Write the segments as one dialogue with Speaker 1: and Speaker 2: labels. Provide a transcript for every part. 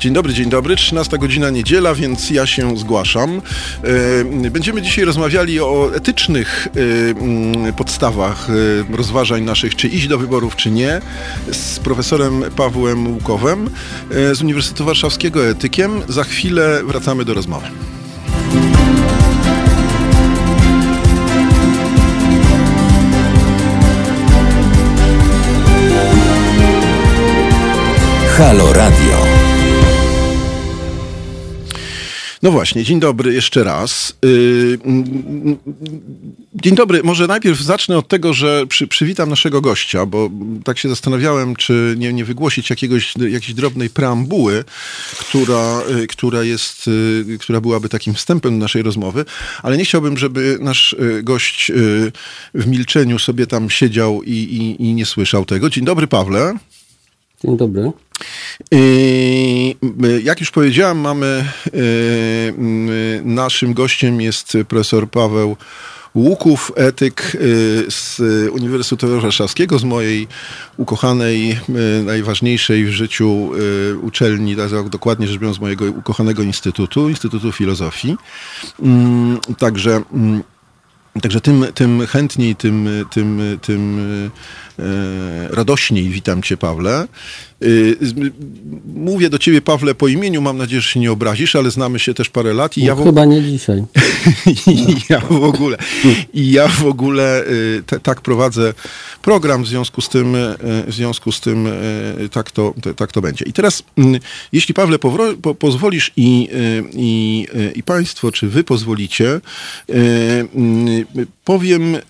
Speaker 1: Dzień dobry, dzień dobry. 13 godzina niedziela, więc ja się zgłaszam. E, będziemy dzisiaj rozmawiali o etycznych e, mm, podstawach e, rozważań naszych, czy iść do wyborów, czy nie, z profesorem Pawłem Łukowem z Uniwersytetu Warszawskiego Etykiem. Za chwilę wracamy do rozmowy. Halo Radio. No właśnie, dzień dobry jeszcze raz. Y, dzień dobry, może najpierw zacznę od tego, że przy, przywitam naszego gościa, bo tak się zastanawiałem, czy nie, nie wygłosić jakiegoś, jakiejś drobnej preambuły, która, y, która, jest, y, która byłaby takim wstępem do naszej rozmowy, ale nie chciałbym, żeby nasz gość w milczeniu sobie tam siedział i, i, i nie słyszał tego. Dzień dobry, Pawle.
Speaker 2: Dzień dobry.
Speaker 1: Jak już powiedziałem, mamy naszym gościem jest profesor Paweł Łuków, etyk z Uniwersytetu Warszawskiego, z mojej ukochanej, najważniejszej w życiu uczelni, dokładnie rzecz biorąc, mojego ukochanego instytutu, Instytutu Filozofii. Także Także tym, tym chętniej, tym, tym, tym radośniej witam Cię, Pawle. E, mówię do Ciebie, Pawle, po imieniu. Mam nadzieję, że się nie obrazisz, ale znamy się też parę lat.
Speaker 2: I ja w... Chyba nie dzisiaj.
Speaker 1: I ja w ogóle, i ja w ogóle e, te, tak prowadzę program, w związku z tym, w związku z tym tak, to, tak to będzie. I teraz, jeśli Pawle po, pozwolisz i, i, i Państwo, czy Wy pozwolicie, powiem e,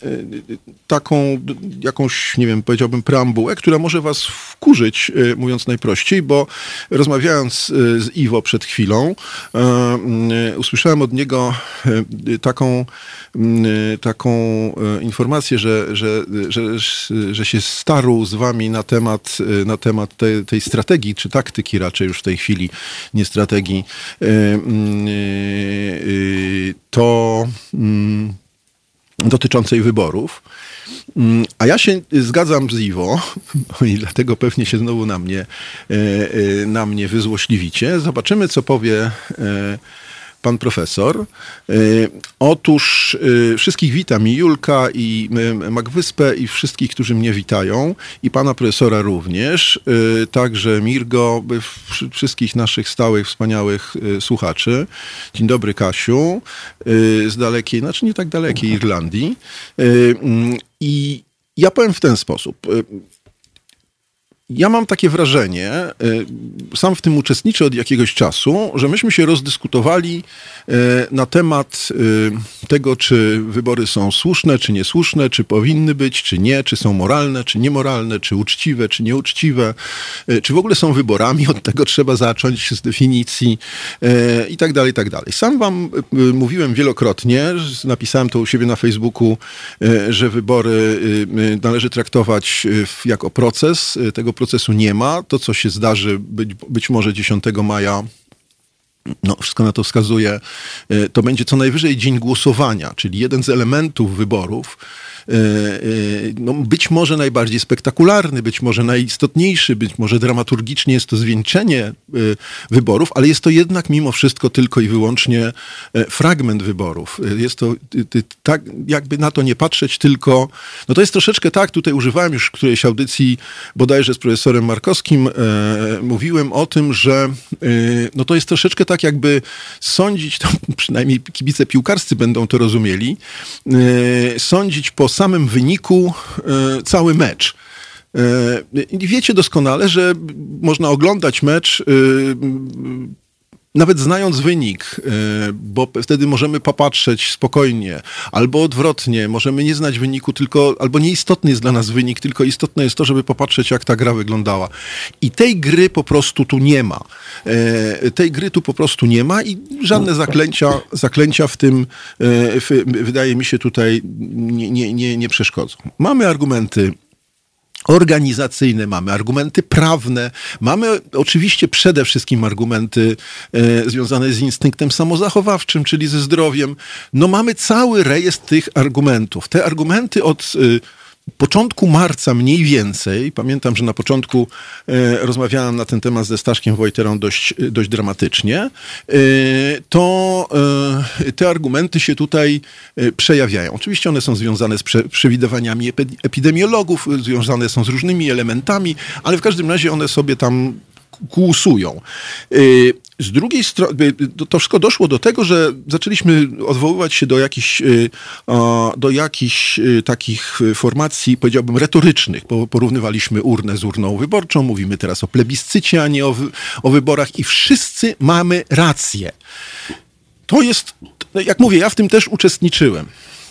Speaker 1: taką jakąś, nie wiem, powiedziałbym preambułę, która może was wkurzyć, e, mówiąc najprościej, bo rozmawiając e, z Iwo przed chwilą, usłyszałem od niego taką, taką informację, że, że, że, że się starł z wami na temat, na temat tej, strategii, czy taktyki raczej już w tej chwili, nie strategii, to dotyczącej wyborów. Mm, a ja się zgadzam z Iwo i dlatego pewnie się znowu na mnie, e, e, na mnie wyzłośliwicie. Zobaczymy, co powie e, pan profesor. E, otóż e, wszystkich witam i Julka, i e, Magwyspę, i wszystkich, którzy mnie witają, i pana profesora również, także Mirgo, wszystkich naszych stałych, wspaniałych słuchaczy. Dzień dobry, Kasiu, z dalekiej, znaczy nie tak dalekiej Irlandii. I ja powiem w ten sposób. Ja mam takie wrażenie, y, sam w tym uczestniczę od jakiegoś czasu, że myśmy się rozdyskutowali y, na temat y, tego, czy wybory są słuszne, czy niesłuszne, czy powinny być, czy nie, czy są moralne, czy niemoralne, czy uczciwe, czy nieuczciwe, czy w ogóle są wyborami, od tego trzeba zacząć z definicji i tak dalej, i tak dalej. Sam wam mówiłem wielokrotnie, napisałem to u siebie na Facebooku, że wybory należy traktować jako proces tego procesu nie ma. To, co się zdarzy być, być może 10 maja no, wszystko na to wskazuje, e, to będzie co najwyżej dzień głosowania, czyli jeden z elementów wyborów, no, być może najbardziej spektakularny, być może najistotniejszy, być może dramaturgicznie jest to zwieńczenie e, wyborów, ale jest to jednak mimo wszystko tylko i wyłącznie fragment wyborów. Jest to tak, jakby na to nie patrzeć, tylko, no to jest troszeczkę tak, tutaj używałem już którejś audycji, bodajże z profesorem Markowskim, mówiłem o tym, że no to jest troszeczkę tak, jakby sądzić, to przynajmniej kibice piłkarscy będą to rozumieli, sądzić po samym wyniku e, cały mecz. E, wiecie doskonale, że można oglądać mecz e, nawet znając wynik, e, bo wtedy możemy popatrzeć spokojnie, albo odwrotnie, możemy nie znać wyniku, tylko, albo nieistotny jest dla nas wynik, tylko istotne jest to, żeby popatrzeć, jak ta gra wyglądała. I tej gry po prostu tu nie ma. E, tej gry tu po prostu nie ma i żadne zaklęcia, zaklęcia w tym, e, wydaje mi się, tutaj nie, nie, nie, nie przeszkodzą. Mamy argumenty organizacyjne, mamy argumenty prawne, mamy oczywiście przede wszystkim argumenty e, związane z instynktem samozachowawczym, czyli ze zdrowiem. No mamy cały rejestr tych argumentów. Te argumenty od e, początku marca mniej więcej, pamiętam, że na początku e, rozmawiałem na ten temat ze Staszkiem Wojterą dość, dość dramatycznie, e, to e, te argumenty się tutaj e, przejawiają. Oczywiście one są związane z prze, przewidywaniami epi- epidemiologów, związane są z różnymi elementami, ale w każdym razie one sobie tam kłusują. Z drugiej strony, to wszystko doszło do tego, że zaczęliśmy odwoływać się do jakichś, y, do jakichś y, takich y, formacji, powiedziałbym, retorycznych. Porównywaliśmy urnę z urną wyborczą, mówimy teraz o plebiscycie, a nie o, o wyborach i wszyscy mamy rację. To jest, jak mówię, ja w tym też uczestniczyłem.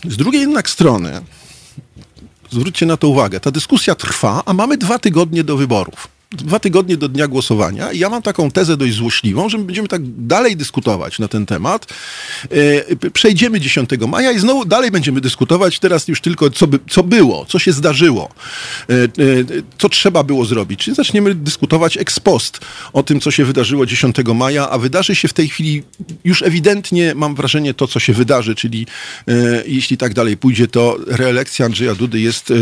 Speaker 1: Z drugiej jednak strony, zwróćcie na to uwagę, ta dyskusja trwa, a mamy dwa tygodnie do wyborów. Dwa tygodnie do dnia głosowania i ja mam taką tezę dość złośliwą, że my będziemy tak dalej dyskutować na ten temat. E, Przejdziemy 10 maja i znowu dalej będziemy dyskutować teraz już tylko co, by, co było, co się zdarzyło, e, e, co trzeba było zrobić. Czyli zaczniemy dyskutować ex post o tym, co się wydarzyło 10 maja, a wydarzy się w tej chwili już ewidentnie, mam wrażenie, to, co się wydarzy, czyli jeśli tak dalej pójdzie, to reelekcja Andrzeja Dudy jest,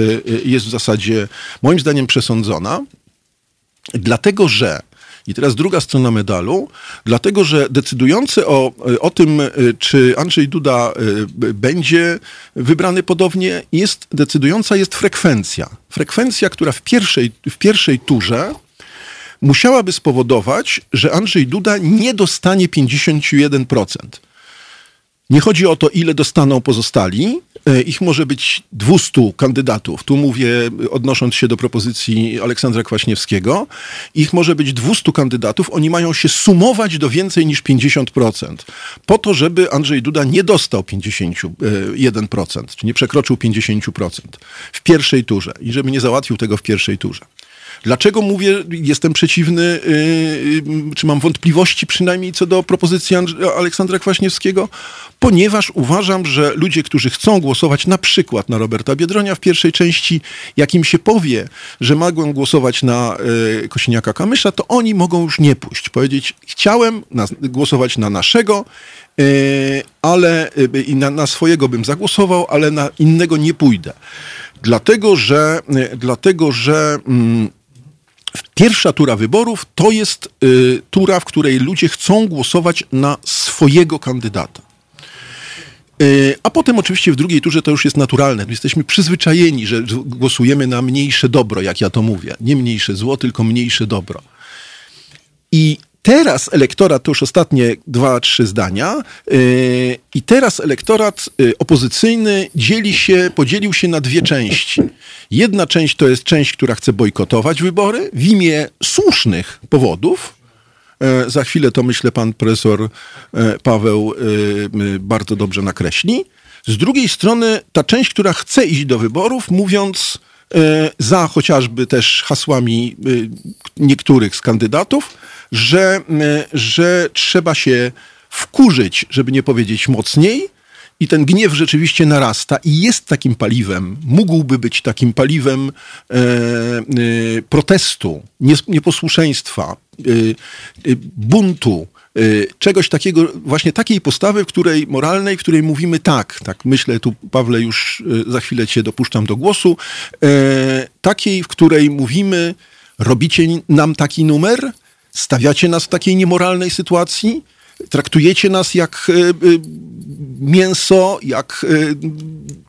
Speaker 1: jest w zasadzie moim zdaniem przesądzona. Dlatego, że, i teraz druga strona medalu, dlatego, że decydujące o, o tym, y, czy Andrzej Duda b- będzie wybrany podobnie, jest, decydująca jest frekwencja. Frekwencja, która w pierwszej, w pierwszej turze musiałaby spowodować, że Andrzej Duda nie dostanie 51%. Nie chodzi o to, ile dostaną pozostali. E, Ich może być 200 kandydatów. Tu mówię, odnosząc się do propozycji Aleksandra Kwaśniewskiego. Ich może być 200 kandydatów. Oni mają się sumować do więcej niż 50%. Po to, żeby Andrzej Duda nie dostał 51%, czy nie przekroczył 50% w pierwszej turze i żeby nie załatwił tego w pierwszej turze. Dlaczego mówię, jestem przeciwny, yy, yy, czy mam wątpliwości przynajmniej co do propozycji Aleksandra Kwaśniewskiego? Ponieważ uważam, że ludzie, którzy chcą głosować na przykład na Roberta Biedronia w pierwszej części, jak im się powie, że mogą głosować na yy, Kosiniaka-Kamysza, to oni mogą już nie pójść. Powiedzieć, chciałem na, głosować na naszego, yy, ale na, na swojego bym zagłosował, ale na innego nie pójdę. Dlatego, że, dlatego, że mm, Pierwsza tura wyborów to jest y, tura, w której ludzie chcą głosować na swojego kandydata. Y, A potem oczywiście w drugiej turze to już jest naturalne. Jesteśmy przyzwyczajeni, że głosujemy na mniejsze dobro, jak ja to mówię. Nie mniejsze zło, tylko mniejsze dobro. I teraz elektorat, to już ostatnie dwa, trzy zdania, yy, i teraz elektorat yy, opozycyjny dzieli się, podzielił się na dwie części. Jedna część to jest część, która chce bojkotować wybory w imię słusznych powodów. E, Za chwilę to myślę pan profesor e, Paweł e, bardzo dobrze nakreśli. Z drugiej strony ta część, która chce iść do wyborów, mówiąc za chociażby też hasłami niektórych z kandydatów, że, że trzeba się wkurzyć, żeby nie powiedzieć mocniej, i ten gniew rzeczywiście narasta i jest takim paliwem, mógłby być takim paliwem e, e, protestu, nieposłuszeństwa, e, e, buntu, e, czegoś takiego, właśnie takiej postawy, w której moralnej, w której mówimy tak, tak myślę, tu Pawle już e, za chwilę cię dopuszczam do głosu, takiej, w której mówimy, robicie nam taki numer, stawiacie nas w takiej niemoralnej sytuacji, traktujecie nas jak e, e, mięso, jak e,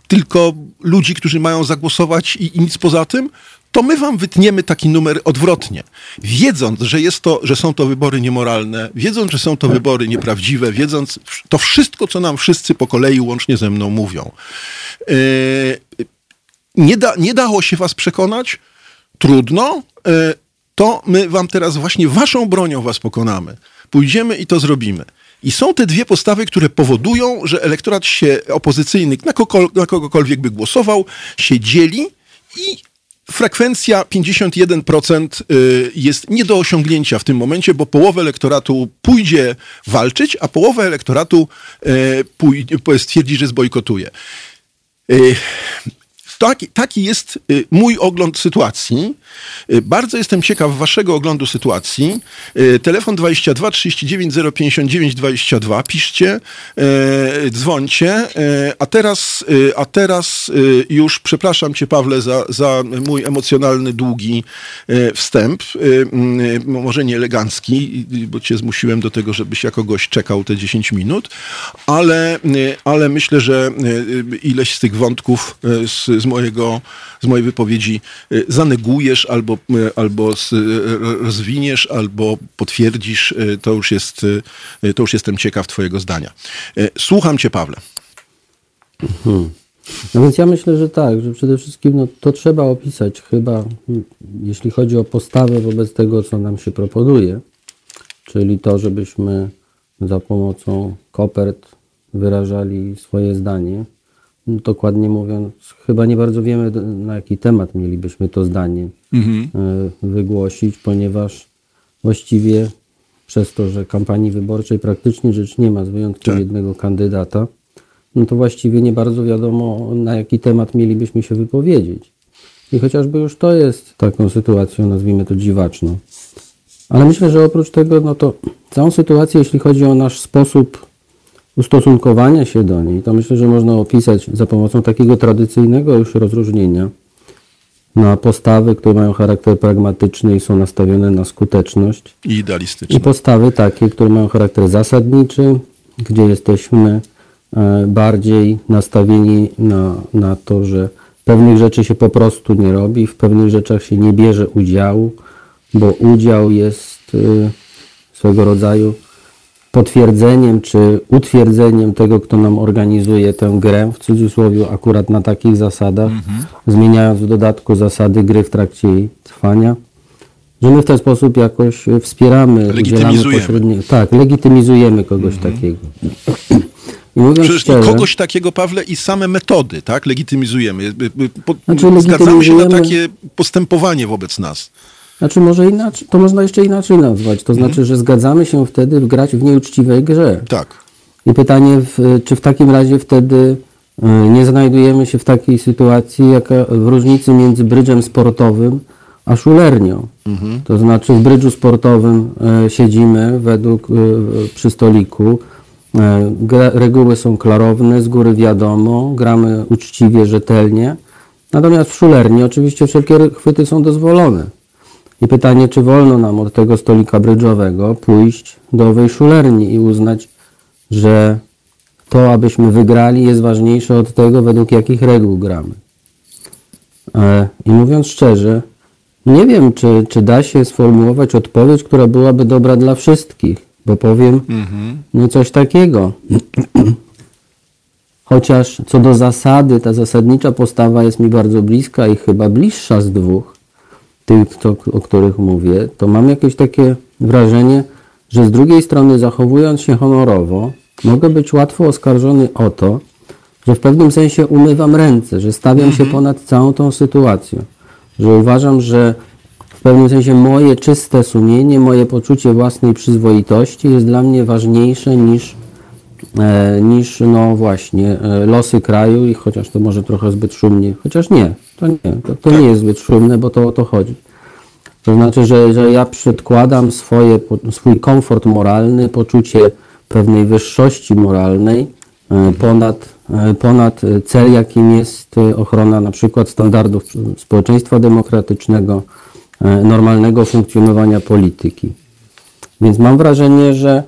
Speaker 1: tylko ludzi, którzy mają zagłosować i, i nic poza tym, to my wam wytniemy taki numer odwrotnie. Wiedząc, że, jest to, że są to wybory niemoralne, wiedząc, że są to wybory nieprawdziwe, wiedząc to wszystko, co nam wszyscy po kolei łącznie ze mną mówią. Nie, da, nie dało się was przekonać? Trudno. To my wam teraz właśnie waszą bronią was pokonamy. Pójdziemy i to zrobimy. I są te dwie postawy, które powodują, że elektorat się opozycyjny, na, kokol, na kogokolwiek by głosował, się dzieli i frekwencja 51% y, jest nie do osiągnięcia w tym momencie, bo połowę elektoratu pójdzie walczyć, a połowę elektoratu y, pój- stwierdzi, że zbojkotuje. Taki, taki jest y, mój ogląd sytuacji. Y, Bardzo jestem ciekaw waszego oglądu sytuacji. Y, Telefon 22 39 059 22. Piszcie, dzwońcie. A teraz, a teraz już przepraszam cię, Pawle, za, za mój emocjonalny, długi wstęp. Może nie elegancki, bo cię zmusiłem do tego, żebyś jako gość czekał te 10 minut, ale, ale myślę, że ileś z tych wątków z, z, mojego, z mojej wypowiedzi y, zanegujesz albo, y, albo y, rozwiniesz, albo potwierdzisz, to już, jest, to już jestem ciekaw twojego zdania. Słucham cię, Pawle.
Speaker 2: No więc ja myślę, że tak, że przede wszystkim no, to trzeba opisać chyba, mm, jeśli chodzi o postawę wobec tego, co nam się proponuje, czyli to, żebyśmy za pomocą kopert wyrażali swoje zdanie. Dokładnie mówiąc, chyba nie bardzo wiemy, na jaki temat mielibyśmy to zdanie e, wygłosić, ponieważ właściwie przez to, że kampanii wyborczej praktycznie rzecz nie ma, z wyjątkiem
Speaker 1: Tak.
Speaker 2: jednego kandydata, no to właściwie nie bardzo wiadomo, na jaki temat mielibyśmy się wypowiedzieć. I chociażby już to jest taką sytuacją, nazwijmy to dziwaczną. Ale myślę, że oprócz tego, no to całą sytuację, jeśli chodzi o nasz sposób ustosunkowania się do niej, to myślę, że można opisać za pomocą takiego tradycyjnego już rozróżnienia na postawy, które mają charakter pragmatyczny i są nastawione na skuteczność,
Speaker 1: I
Speaker 2: i
Speaker 1: idealistyczny.
Speaker 2: postawy takie, które mają charakter zasadniczy, gdzie jesteśmy e, bardziej nastawieni na, na to, że pewnych rzeczy się po prostu nie robi, w pewnych rzeczach się nie bierze udziału, bo udział jest e, swego rodzaju potwierdzeniem czy utwierdzeniem tego, kto nam organizuje tę grę, w cudzysłowie akurat na takich zasadach, zmieniając w dodatku zasady gry w trakcie jej trwania że my w ten sposób jakoś wspieramy, udzielamy
Speaker 1: Legitymizujemy.
Speaker 2: pośredniego. Tak, legitymizujemy kogoś takiego. I mówiąc
Speaker 1: Przecież
Speaker 2: szczerze,
Speaker 1: kogoś takiego, Pawle, i same metody, tak, legitymizujemy. Po,
Speaker 2: Znaczy,
Speaker 1: zgadzamy się na
Speaker 2: legitymizujemy-
Speaker 1: takie postępowanie wobec nas.
Speaker 2: Znaczy może inaczej, to można jeszcze inaczej nazwać. To znaczy, że zgadzamy się wtedy grać w nieuczciwej grze.
Speaker 1: Tak.
Speaker 2: I pytanie, czy w takim razie wtedy e, nie znajdujemy się w takiej sytuacji, jaka w różnicy między brydżem sportowym a szulernią. To znaczy w brydżu sportowym e, siedzimy według, e, przy stoliku, reguły są klarowne, z góry wiadomo, gramy uczciwie, rzetelnie. Natomiast w szulerni oczywiście wszelkie chwyty są dozwolone. I pytanie, czy wolno nam od tego stolika brydżowego pójść do owej szulerni i uznać, że to, abyśmy wygrali, jest ważniejsze od tego, według jakich reguł gramy. E, I mówiąc szczerze, nie wiem, czy, czy da się sformułować odpowiedź, która byłaby dobra dla wszystkich, bo powiem no coś takiego. Chociaż co do zasady, ta zasadnicza postawa jest mi bardzo bliska i chyba bliższa z dwóch, tych, to, o których mówię, to mam jakieś takie wrażenie, że z drugiej strony, zachowując się honorowo, mogę być łatwo oskarżony o to, że w pewnym sensie umywam ręce, że stawiam się ponad całą tą sytuacją, że uważam, że w pewnym sensie moje czyste sumienie, moje poczucie własnej przyzwoitości jest dla mnie ważniejsze niż, e, niż no właśnie, e, losy kraju i chociaż to może trochę zbyt szumnie, chociaż nie, to nie, to, to nie jest zbyt szumne, bo to o to chodzi. To znaczy, że, że ja przedkładam swoje, swój komfort moralny, poczucie pewnej wyższości moralnej e, ponad, e, ponad cel, jakim jest e, ochrona na przykład standardów społeczeństwa demokratycznego, normalnego funkcjonowania polityki. Więc mam wrażenie, że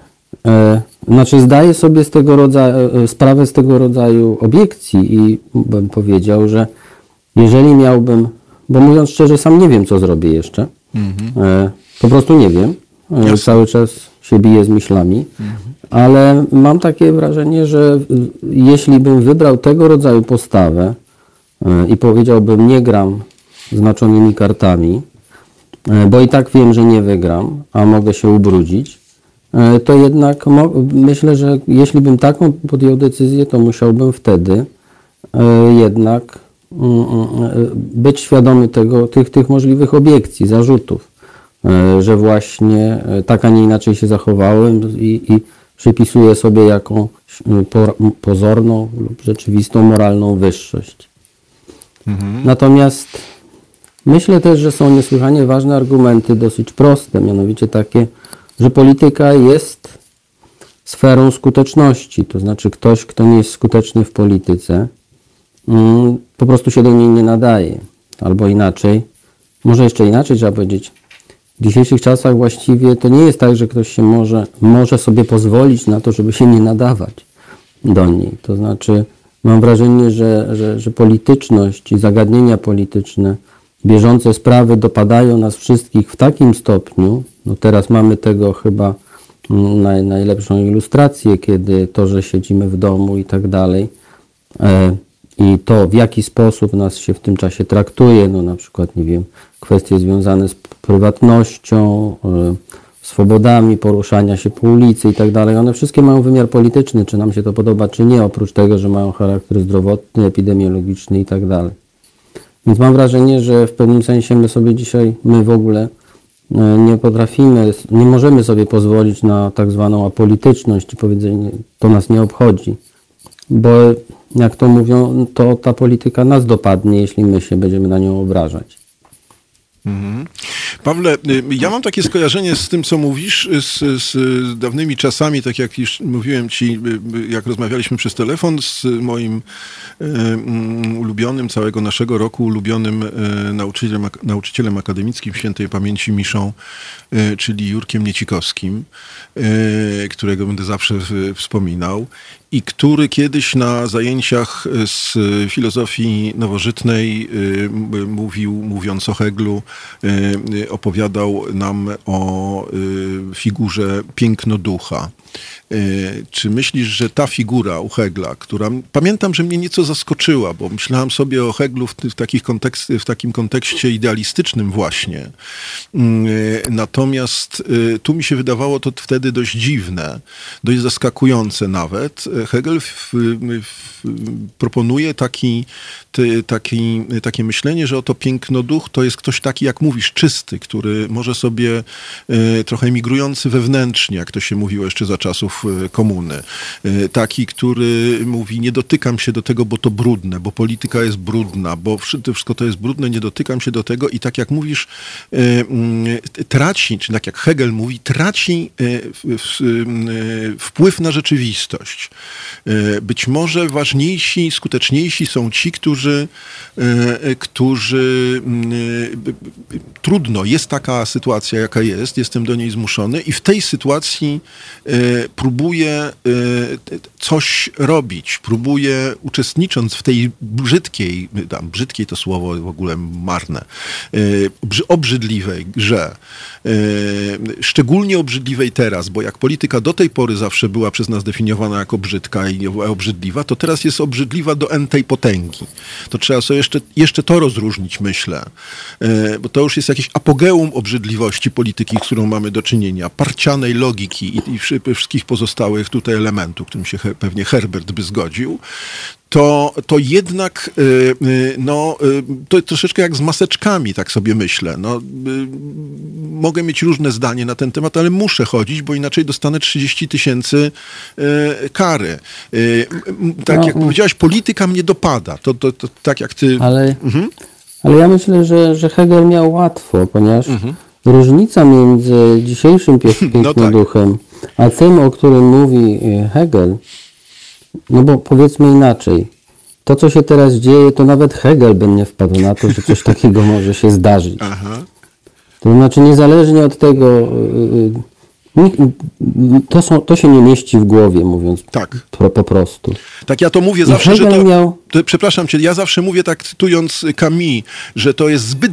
Speaker 2: znaczy zdaję sobie z tego rodzaju, sprawę z tego rodzaju obiekcji i bym powiedział, że jeżeli miałbym, bo mówiąc szczerze, sam nie wiem, co zrobię jeszcze. E, po prostu nie wiem. E, cały czas się biję z myślami, ale mam takie wrażenie, że jeśli bym wybrał tego rodzaju postawę e, i powiedziałbym, nie gram znaczonymi kartami, bo i tak wiem, że nie wygram, a mogę się ubrudzić, to jednak myślę, że jeśli bym taką podjął decyzję, to musiałbym wtedy jednak być świadomy tego, tych, tych możliwych obiekcji, zarzutów, że właśnie tak, a nie inaczej się zachowałem i, i przypisuję sobie jakąś po- pozorną lub rzeczywistą moralną wyższość. Natomiast myślę też, że są niesłychanie ważne argumenty, dosyć proste, mianowicie takie, że polityka jest sferą skuteczności. To znaczy, ktoś, kto nie jest skuteczny w polityce, po prostu się do niej nie nadaje. Albo inaczej, może jeszcze inaczej trzeba powiedzieć. W dzisiejszych czasach właściwie to nie jest tak, że ktoś się może, może sobie pozwolić na to, żeby się nie nadawać do niej. To znaczy, mam wrażenie, że, że, że polityczność i zagadnienia polityczne, bieżące sprawy dopadają nas wszystkich w takim stopniu, no teraz mamy tego chyba mm, naj, najlepszą ilustrację, kiedy to, że siedzimy w domu i tak dalej, e, i to, w jaki sposób nas się w tym czasie traktuje, no na przykład, nie wiem, kwestie związane z prywatnością, e, swobodami poruszania się po ulicy i tak dalej, one wszystkie mają wymiar polityczny, czy nam się to podoba, czy nie, oprócz tego, że mają charakter zdrowotny, epidemiologiczny i tak dalej. Więc mam wrażenie, że w pewnym sensie my sobie dzisiaj, my w ogóle e, nie potrafimy, nie możemy sobie pozwolić na tak zwaną apolityczność i powiedzenie, to nas nie obchodzi. Bo jak to mówią, to ta polityka nas dopadnie, jeśli my się będziemy na nią obrażać.
Speaker 1: Pawle, y, ja mam takie skojarzenie z tym, co mówisz, z, z dawnymi czasami, tak jak już mówiłem ci, y, y, jak rozmawialiśmy przez telefon z moim um, ulubionym całego naszego roku, ulubionym nauczycielem, nauczycielem akademickim świętej pamięci Miszą, czyli Jurkiem Niecikowskim, którego będę zawsze wspominał i który kiedyś na zajęciach z filozofii nowożytnej mówił, mówiąc o Heglu, opowiadał nam o figurze pięknoducha. Czy myślisz, że ta figura u Hegla, która pamiętam, że mnie nieco zaskoczyła, bo myślałem sobie o Heglu w, w, takich kontekst, w takim kontekście idealistycznym właśnie. Natomiast tu mi się wydawało to wtedy dość dziwne, dość zaskakujące nawet. Hegel w, w, proponuje taki, ty, taki, takie myślenie, że oto pięknoduch to jest ktoś taki, jak mówisz, czysty, który może sobie trochę emigrujący wewnętrznie, jak to się mówiło jeszcze za czasów komuny. Taki, który mówi, nie dotykam się do tego, bo to brudne, bo polityka jest brudna, bo wszystko to jest brudne, nie dotykam się do tego i tak jak mówisz, traci, czy tak jak Hegel mówi, traci wpływ na rzeczywistość. Być może ważniejsi, skuteczniejsi są ci, którzy, którzy trudno, jest taka sytuacja, jaka jest, jestem do niej zmuszony i w tej sytuacji próbuję coś robić, próbuję uczestnicząc w tej brzydkiej, tam, brzydkiej to słowo w ogóle marne, obrzydliwej grze, szczególnie obrzydliwej teraz, bo jak polityka do tej pory zawsze była przez nas definiowana jako brzydka i obrzydliwa, to teraz jest obrzydliwa do entej potęgi. To trzeba sobie jeszcze, jeszcze to rozróżnić, myślę, bo to już jest jakieś apogeum obrzydliwości polityki, z którą mamy do czynienia, parcianej logiki i, i wszystkich pozostałych tutaj elementów, którym się pewnie Herbert by zgodził, to, to jednak no, to troszeczkę jak z maseczkami, tak sobie myślę. No, mogę mieć różne zdanie na ten temat, ale muszę chodzić, bo inaczej dostanę 30 tysięcy kary. Tak
Speaker 2: No,
Speaker 1: jak
Speaker 2: no.
Speaker 1: powiedziałaś, polityka mnie dopada. To, to, to tak jak ty...
Speaker 2: Ale,
Speaker 1: Mhm.
Speaker 2: ale ja myślę, że, że Hegel miał łatwo, ponieważ
Speaker 1: Mhm.
Speaker 2: różnica między dzisiejszym pie-
Speaker 1: No tak.
Speaker 2: pięknoduchem, a tym, o którym mówi e, Hegel, no bo powiedzmy inaczej, to co się teraz dzieje, to nawet Hegel by nie wpadł na to, że coś takiego może się zdarzyć.
Speaker 1: Aha.
Speaker 2: To znaczy niezależnie od tego, y, y, to, są, to się nie mieści w głowie, mówiąc
Speaker 1: Tak.
Speaker 2: pro, po prostu.
Speaker 1: Tak ja to mówię zawsze, że
Speaker 2: Hegel
Speaker 1: to,
Speaker 2: miał-
Speaker 1: to... Przepraszam cię, ja zawsze mówię tak cytując Camus, że to jest zbyt...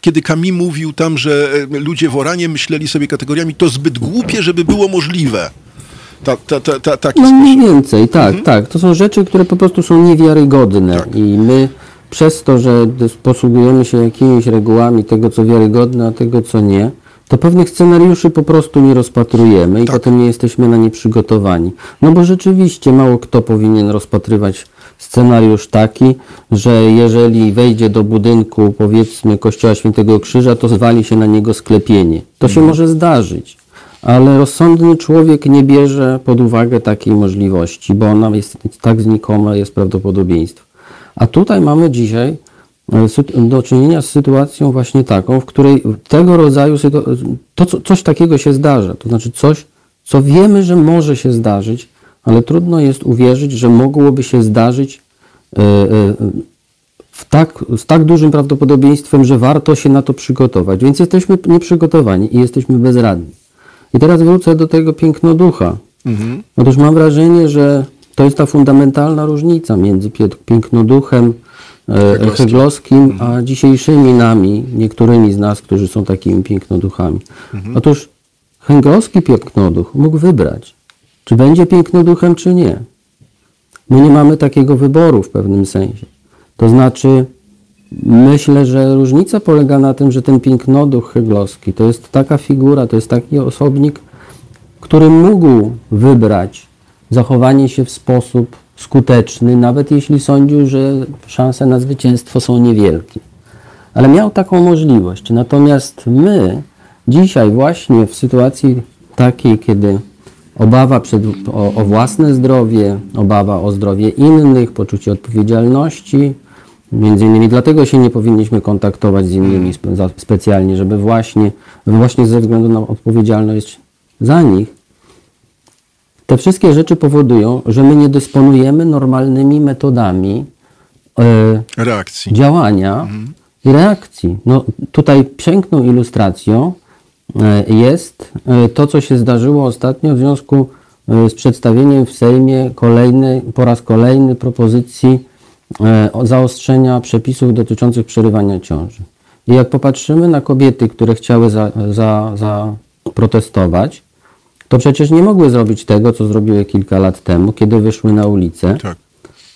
Speaker 1: Kiedy Camus mówił tam, że e, ludzie w Oranie myśleli sobie kategoriami, to zbyt głupie, żeby było możliwe. Ta, ta, ta, ta, taki
Speaker 2: No mniej
Speaker 1: sposób.
Speaker 2: więcej, tak,
Speaker 1: Mhm.
Speaker 2: tak. To są rzeczy, które po prostu są niewiarygodne
Speaker 1: Tak.
Speaker 2: i my przez to, że posługujemy się jakimiś regułami tego, co wiarygodne, a tego, co nie, to pewnych scenariuszy po prostu nie rozpatrujemy i
Speaker 1: Tak.
Speaker 2: potem nie jesteśmy na nie przygotowani. No bo rzeczywiście mało kto powinien rozpatrywać scenariusz taki, że jeżeli wejdzie do budynku, powiedzmy, Kościoła Świętego Krzyża, to zwali się na niego sklepienie. To się może zdarzyć. Ale rozsądny człowiek nie bierze pod uwagę takiej możliwości, bo ona jest tak znikoma, jest prawdopodobieństwo. A tutaj mamy dzisiaj do czynienia z sytuacją właśnie taką, w której tego rodzaju to, co, coś takiego się zdarza. To znaczy coś, co wiemy, że może się zdarzyć, ale trudno jest uwierzyć, że mogłoby się zdarzyć e, e, w tak, z tak dużym prawdopodobieństwem, że warto się na to przygotować. Więc jesteśmy nieprzygotowani i jesteśmy bezradni. I teraz wrócę do tego piękno ducha. Otóż mam wrażenie, że to jest ta fundamentalna różnica między pięknoduchem e,
Speaker 1: Heglowskim.
Speaker 2: heglowskim, a dzisiejszymi nami, niektórymi z nas, którzy są takimi pięknoduchami. Otóż heglowski pięknoduch mógł wybrać, czy będzie pięknoduchem, czy nie. My nie mamy takiego wyboru w pewnym sensie. To znaczy, myślę, że różnica polega na tym, że ten pięknoduch heglowski to jest taka figura, to jest taki osobnik, który mógł wybrać zachowanie się w sposób skuteczny, nawet jeśli sądził, że szanse na zwycięstwo są niewielkie. Ale miał taką możliwość. Natomiast my dzisiaj właśnie w sytuacji takiej, kiedy obawa przed, o, o własne zdrowie, obawa o zdrowie innych, poczucie odpowiedzialności, między innymi dlatego się nie powinniśmy kontaktować z innymi specjalnie, żeby właśnie, właśnie ze względu na odpowiedzialność za nich, te wszystkie rzeczy powodują, że my nie dysponujemy normalnymi metodami e,
Speaker 1: Reakcji.
Speaker 2: działania i reakcji. No, tutaj piękną ilustracją e, jest e, to, co się zdarzyło ostatnio w związku e, z przedstawieniem w Sejmie kolejnej, po raz kolejny propozycji e, zaostrzenia przepisów dotyczących przerywania ciąży. I jak popatrzymy na kobiety, które chciały za, za, za protestować, to przecież nie mogły zrobić tego, co zrobiły kilka lat temu, kiedy wyszły na ulicę
Speaker 1: Tak.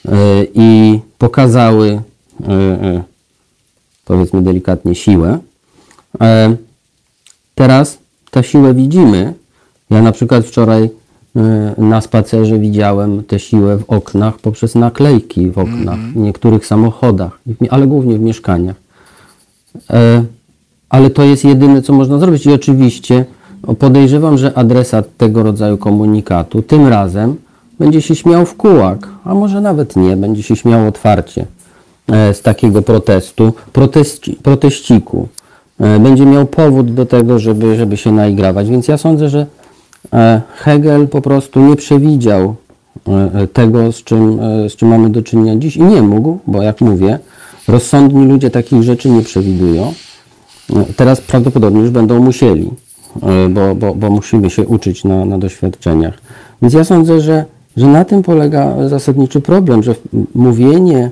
Speaker 2: e, i pokazały, e, e, powiedzmy delikatnie, siłę. Teraz tę siłę widzimy. Ja na przykład wczoraj na spacerze widziałem tę siłę w oknach poprzez naklejki w oknach, w niektórych samochodach, ale głównie w mieszkaniach. Ale to jest jedyne, co można zrobić. I oczywiście podejrzewam, że adresat tego rodzaju komunikatu tym razem będzie się śmiał w kułak, a może nawet nie, będzie się śmiał otwarcie e, z takiego protestu, proteści, proteściku. E, będzie miał powód do tego, żeby, żeby się naigrawać. Więc ja sądzę, że e, Hegel po prostu nie przewidział tego, z czym, z czym mamy do czynienia dziś i nie mógł, bo jak mówię, rozsądni ludzie takich rzeczy nie przewidują. Teraz prawdopodobnie już będą musieli, bo, bo, bo musimy się uczyć na, na doświadczeniach. Więc ja sądzę, że, że na tym polega zasadniczy problem, że mówienie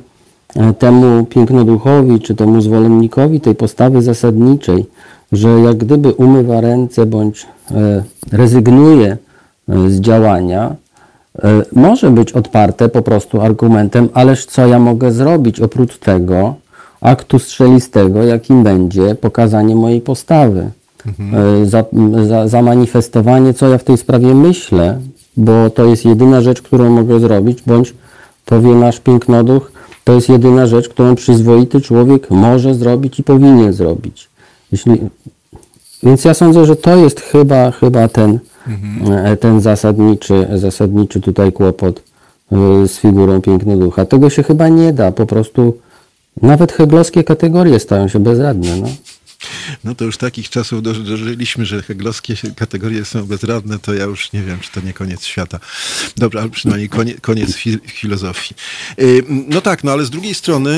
Speaker 2: e, temu pięknoduchowi czy temu zwolennikowi tej postawy zasadniczej, że jak gdyby umywa ręce bądź e, rezygnuje e, z działania, e, może być odparte po prostu argumentem, ależ co ja mogę zrobić oprócz tego aktu strzelistego, jakim będzie pokazanie mojej postawy. E, Za, za, zamanifestowanie, co ja w tej sprawie myślę, bo to jest jedyna rzecz, którą mogę zrobić, bądź powie nasz pięknoduch, to jest jedyna rzecz, którą przyzwoity człowiek może zrobić i powinien zrobić. Jeśli, więc ja sądzę, że to jest chyba, chyba ten, e, ten zasadniczy, zasadniczy tutaj kłopot e, z figurą pięknoducha. Tego się chyba nie da, po prostu nawet heglowskie kategorie stają się bezradne. No.
Speaker 1: No to już takich czasów doży- dożyliśmy, że heglowskie kategorie są bezradne, to ja już nie wiem, czy to nie koniec świata. Dobra, ale przynajmniej koniec, koniec fi- filozofii. Y, No tak, no ale z drugiej strony,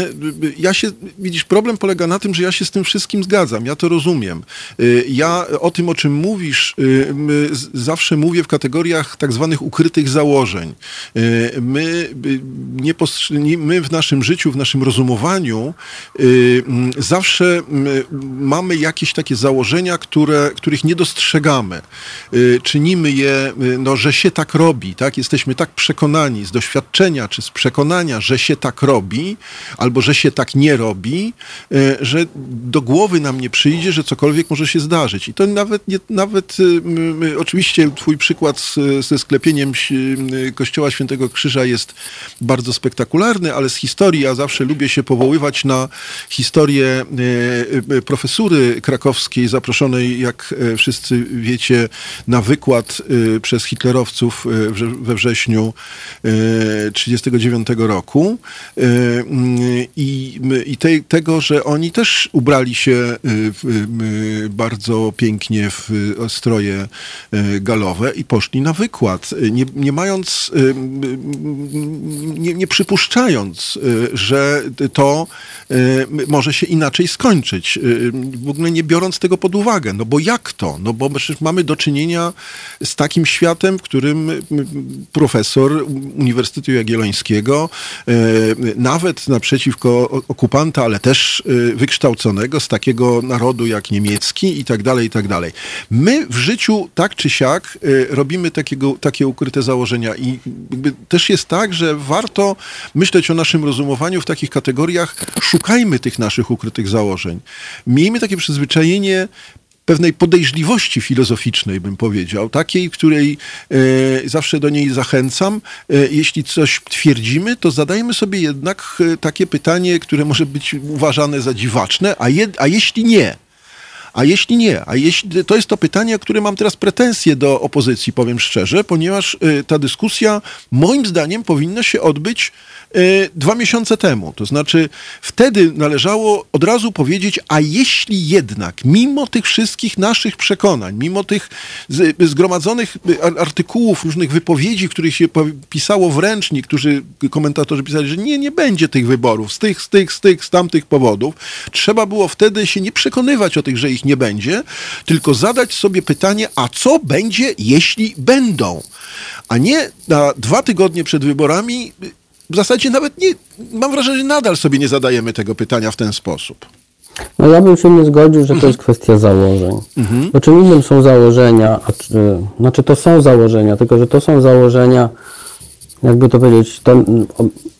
Speaker 1: y, ja się, widzisz, problem polega na tym, że ja się z tym wszystkim zgadzam, ja to rozumiem. Y, Ja o tym, o czym mówisz, zawsze mówię w kategoriach tak zwanych ukrytych założeń. My, nie my w naszym życiu, w naszym rozumowaniu zawsze mamy jakieś takie założenia, które, których nie dostrzegamy. Y, Czynimy je, y, no, że się tak robi, tak? Jesteśmy tak przekonani z doświadczenia czy z przekonania, że się tak robi, albo że się tak nie robi, y, że do głowy nam nie przyjdzie, że cokolwiek może się zdarzyć. I to nawet, nie, nawet oczywiście twój przykład z, ze sklepieniem Kościoła Świętego Krzyża jest bardzo spektakularny, ale z historii ja zawsze lubię się powoływać na historię profesury krakowskiej, zaproszonej, jak wszyscy wiecie, na wykład przez hitlerowców we wrześniu 1939 roku. I, i te, tego, że oni też ubrali się bardzo pięknie w stroje galowe i poszli na wykład, nie, nie mając, nie, nie przypuszczając, że to może się inaczej skończyć, ogóle nie biorąc tego pod uwagę. No bo jak to? No bo przecież mamy do czynienia z takim światem, w którym profesor Uniwersytetu Jagiellońskiego, nawet naprzeciwko okupanta, ale też wykształconego z takiego narodu jak niemiecki i tak dalej, i tak dalej. My w życiu tak czy siak robimy takiego, takie ukryte założenia i też jest tak, że warto myśleć o naszym rozumowaniu w takich kategoriach, szukajmy tych naszych ukrytych założeń. Miejmy takie przyzwyczajenie pewnej podejrzliwości filozoficznej, bym powiedział, takiej, której e, zawsze do niej zachęcam. E, jeśli coś twierdzimy, to zadajmy sobie jednak e, takie pytanie, które może być uważane za dziwaczne, a, je, a jeśli nie? A jeśli nie, a jeśli to jest to pytanie, które mam teraz pretensje do opozycji, powiem szczerze, ponieważ y, ta dyskusja moim zdaniem powinna się odbyć dwa miesiące temu. To znaczy wtedy należało od razu powiedzieć, a jeśli jednak, mimo tych wszystkich naszych przekonań, mimo tych zgromadzonych y, artykułów, różnych wypowiedzi, w których się pisało wręcz, niektórzy komentatorzy pisali, że nie, nie będzie tych wyborów z tych, z tych, z tych, z tamtych powodów, trzeba było wtedy się nie przekonywać o tych, że ich nie będzie, tylko zadać sobie pytanie, a co będzie, jeśli będą? A nie na dwa tygodnie przed wyborami, w zasadzie nawet nie, mam wrażenie, że nadal sobie nie zadajemy tego pytania w ten sposób.
Speaker 2: No ja bym się nie zgodził, że to jest mhm. kwestia założeń. Mhm. Bo czym innym są założenia, a czy, znaczy to są założenia, tylko że to są założenia, jakby to powiedzieć, to,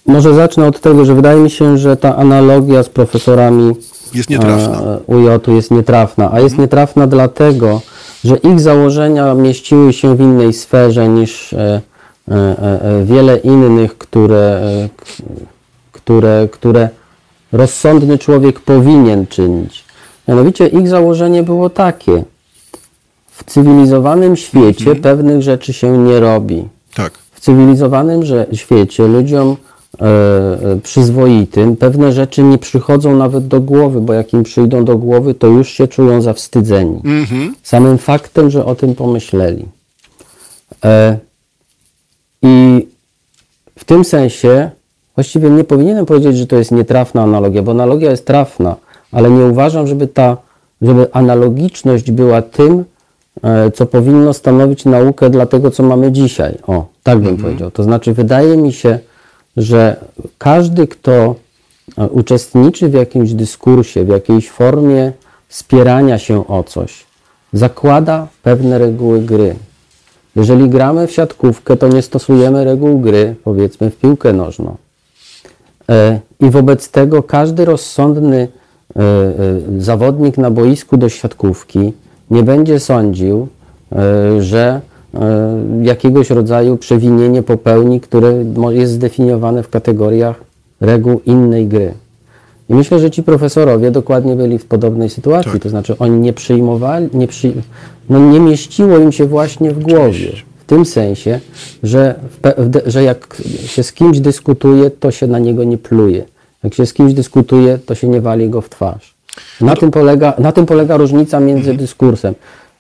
Speaker 2: może zacznę od tego, że wydaje mi się, że ta analogia z profesorami
Speaker 1: jest nietrafna.
Speaker 2: UJ jest nietrafna, a jest mhm. nietrafna dlatego, że ich założenia mieściły się w innej sferze niż e, e, e, wiele innych, które, które, które rozsądny człowiek powinien czynić. Mianowicie ich założenie było takie. W cywilizowanym świecie mhm. pewnych rzeczy się nie robi.
Speaker 1: Tak.
Speaker 2: W cywilizowanym świecie ludziom E, e, przyzwoitym, pewne rzeczy nie przychodzą nawet do głowy, bo jak im przyjdą do głowy, to już się czują zawstydzeni. Mm -hmm. Samym faktem, że o tym pomyśleli. E, I w tym sensie właściwie nie powinienem powiedzieć, że to jest nietrafna analogia, bo analogia jest trafna, ale nie uważam, żeby ta, żeby analogiczność była tym, co powinno stanowić naukę dla tego, co mamy dzisiaj. O, tak bym -hmm. powiedział. To znaczy, wydaje mi się, że każdy, kto e, uczestniczy w jakimś dyskursie, w jakiejś formie spierania się o coś, zakłada pewne reguły gry. Jeżeli gramy w siatkówkę, to nie stosujemy reguł gry, powiedzmy w piłkę nożną. E, I wobec tego każdy rozsądny e, zawodnik na boisku do siatkówki nie będzie sądził, że E, jakiegoś rodzaju przewinienie popełni, które jest zdefiniowane w kategoriach reguł innej gry. I myślę, że ci profesorowie dokładnie byli w podobnej sytuacji, tak. to znaczy oni nie przyjmowali, nie, przy, no nie mieściło im się właśnie w głowie. W tym sensie, że, że jak się z kimś dyskutuje, to się na niego nie pluje. Jak się z kimś dyskutuje, to się nie wali go w twarz. Na, no tym, polega, na tym polega różnica między mhm. dyskursem.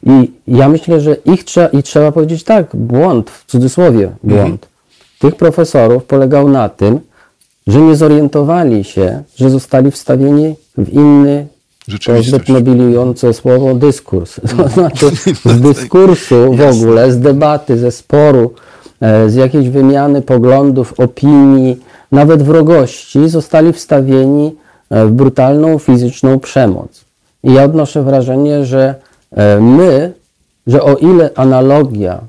Speaker 2: I ja myślę, że ich trzeba, i trzeba powiedzieć tak, błąd, w cudzysłowie błąd, mhm. tych profesorów polegał na tym, że nie zorientowali się, że zostali wstawieni w inny, zbyt mobilizujące słowo, dyskurs. To znaczy z dyskursu w ogóle, z debaty, ze sporu, e, z jakiejś wymiany poglądów, opinii, nawet wrogości, zostali wstawieni e, w brutalną fizyczną przemoc. I ja odnoszę wrażenie, że E, my, że o ile analogia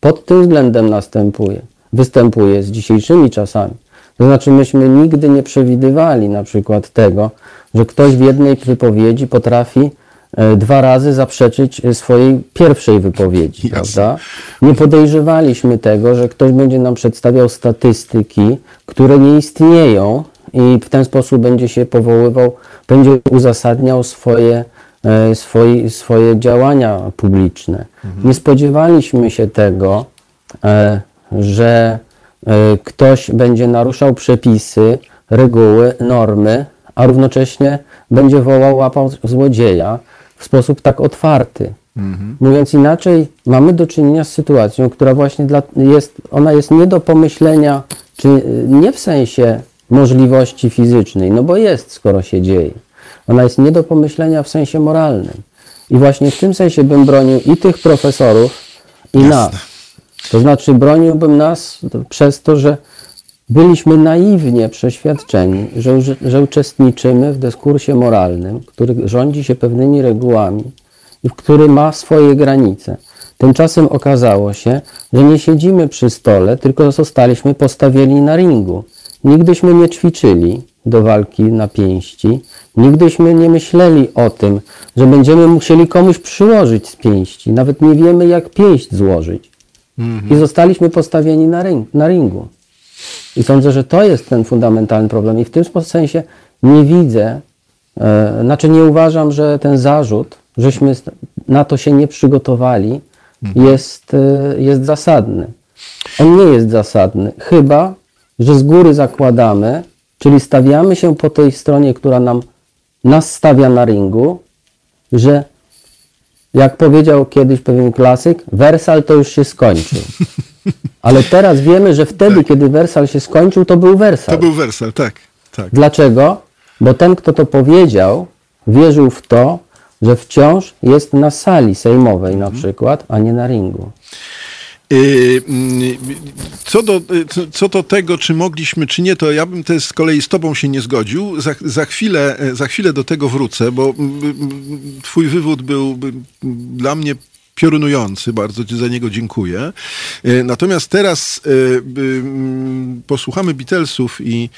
Speaker 2: pod tym względem następuje, występuje z dzisiejszymi czasami, to znaczy myśmy nigdy nie przewidywali na przykład tego, że ktoś w jednej wypowiedzi potrafi e, dwa razy zaprzeczyć swojej pierwszej wypowiedzi, prawda? Nie podejrzewaliśmy tego, że ktoś będzie nam przedstawiał statystyki, które nie istnieją i w ten sposób będzie się powoływał, będzie uzasadniał swoje e, swoi, swoje działania publiczne. Nie spodziewaliśmy się tego, e, że e, ktoś będzie naruszał przepisy, reguły, normy, a równocześnie będzie wołał łapał złodzieja w sposób tak otwarty. Mówiąc inaczej, mamy do czynienia z sytuacją, która właśnie dla, jest, ona jest nie do pomyślenia, czy y, nie w sensie możliwości fizycznej, no bo jest, skoro się dzieje. Ona jest nie do pomyślenia w sensie moralnym. I właśnie w tym sensie bym bronił i tych profesorów, i nas. To znaczy broniłbym nas przez to, że byliśmy naiwnie przeświadczeni, że, że uczestniczymy w dyskursie moralnym, który rządzi się pewnymi regułami i który ma swoje granice. Tymczasem okazało się, że nie siedzimy przy stole, tylko zostaliśmy postawieni na ringu. Nigdyśmy nie ćwiczyli do walki na pięści, nigdyśmy nie myśleli o tym, że będziemy musieli komuś przyłożyć z pięści. Nawet nie wiemy, jak pięść złożyć. I zostaliśmy postawieni na, ring, na ringu. I sądzę, że to jest ten fundamentalny problem. I w tym sensie nie widzę, e, znaczy nie uważam, że ten zarzut, żeśmy na to się nie przygotowali, jest, e, jest zasadny. On nie jest zasadny, chyba, że z góry zakładamy, czyli stawiamy się po tej stronie, która nam nas stawia na ringu, że jak powiedział kiedyś pewien klasyk, Wersal to już się skończył. Ale teraz wiemy, że wtedy, kiedy Wersal się skończył, to był Wersal.
Speaker 1: To był Wersal, tak. tak.
Speaker 2: Dlaczego? Bo ten, kto to powiedział, wierzył w to, że wciąż jest na sali sejmowej na przykład, a nie na ringu.
Speaker 1: Yy, mm, co do, co do tego, czy mogliśmy, czy nie, to ja bym też z kolei z tobą się nie zgodził. Za, za, chwilę, za chwilę do tego wrócę, bo mm, mm, twój wywód był dla mnie piorunujący, bardzo Ci za niego dziękuję. Yy, natomiast teraz yy, posłuchamy Beatlesów i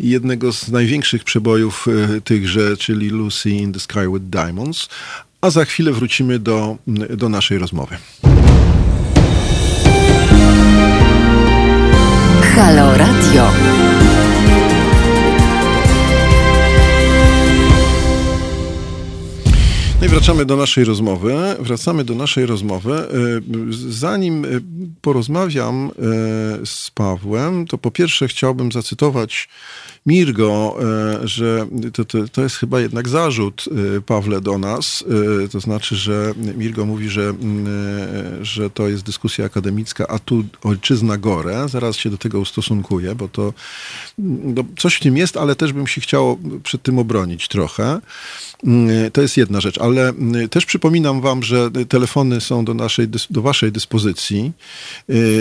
Speaker 1: jednego z największych przebojów tychże, czyli Lucy in the Sky with Diamonds, a za chwilę wrócimy do, do naszej rozmowy.
Speaker 3: Halo Radio.
Speaker 1: No i wracamy do naszej rozmowy. Wracamy do naszej rozmowy. E, zanim e, porozmawiam e, z Pawłem, to po pierwsze chciałbym zacytować Mirgo, że to, to, to, jest chyba jednak zarzut, Pawle, do nas. To znaczy, że Mirgo mówi, że, że to jest dyskusja akademicka, a tu ojczyzna gore. Zaraz się do tego ustosunkuję, bo to no, coś w tym jest, ale też bym się chciało przed tym obronić trochę. To jest jedna rzecz, ale też przypominam wam, że telefony są do, naszej, do waszej dyspozycji.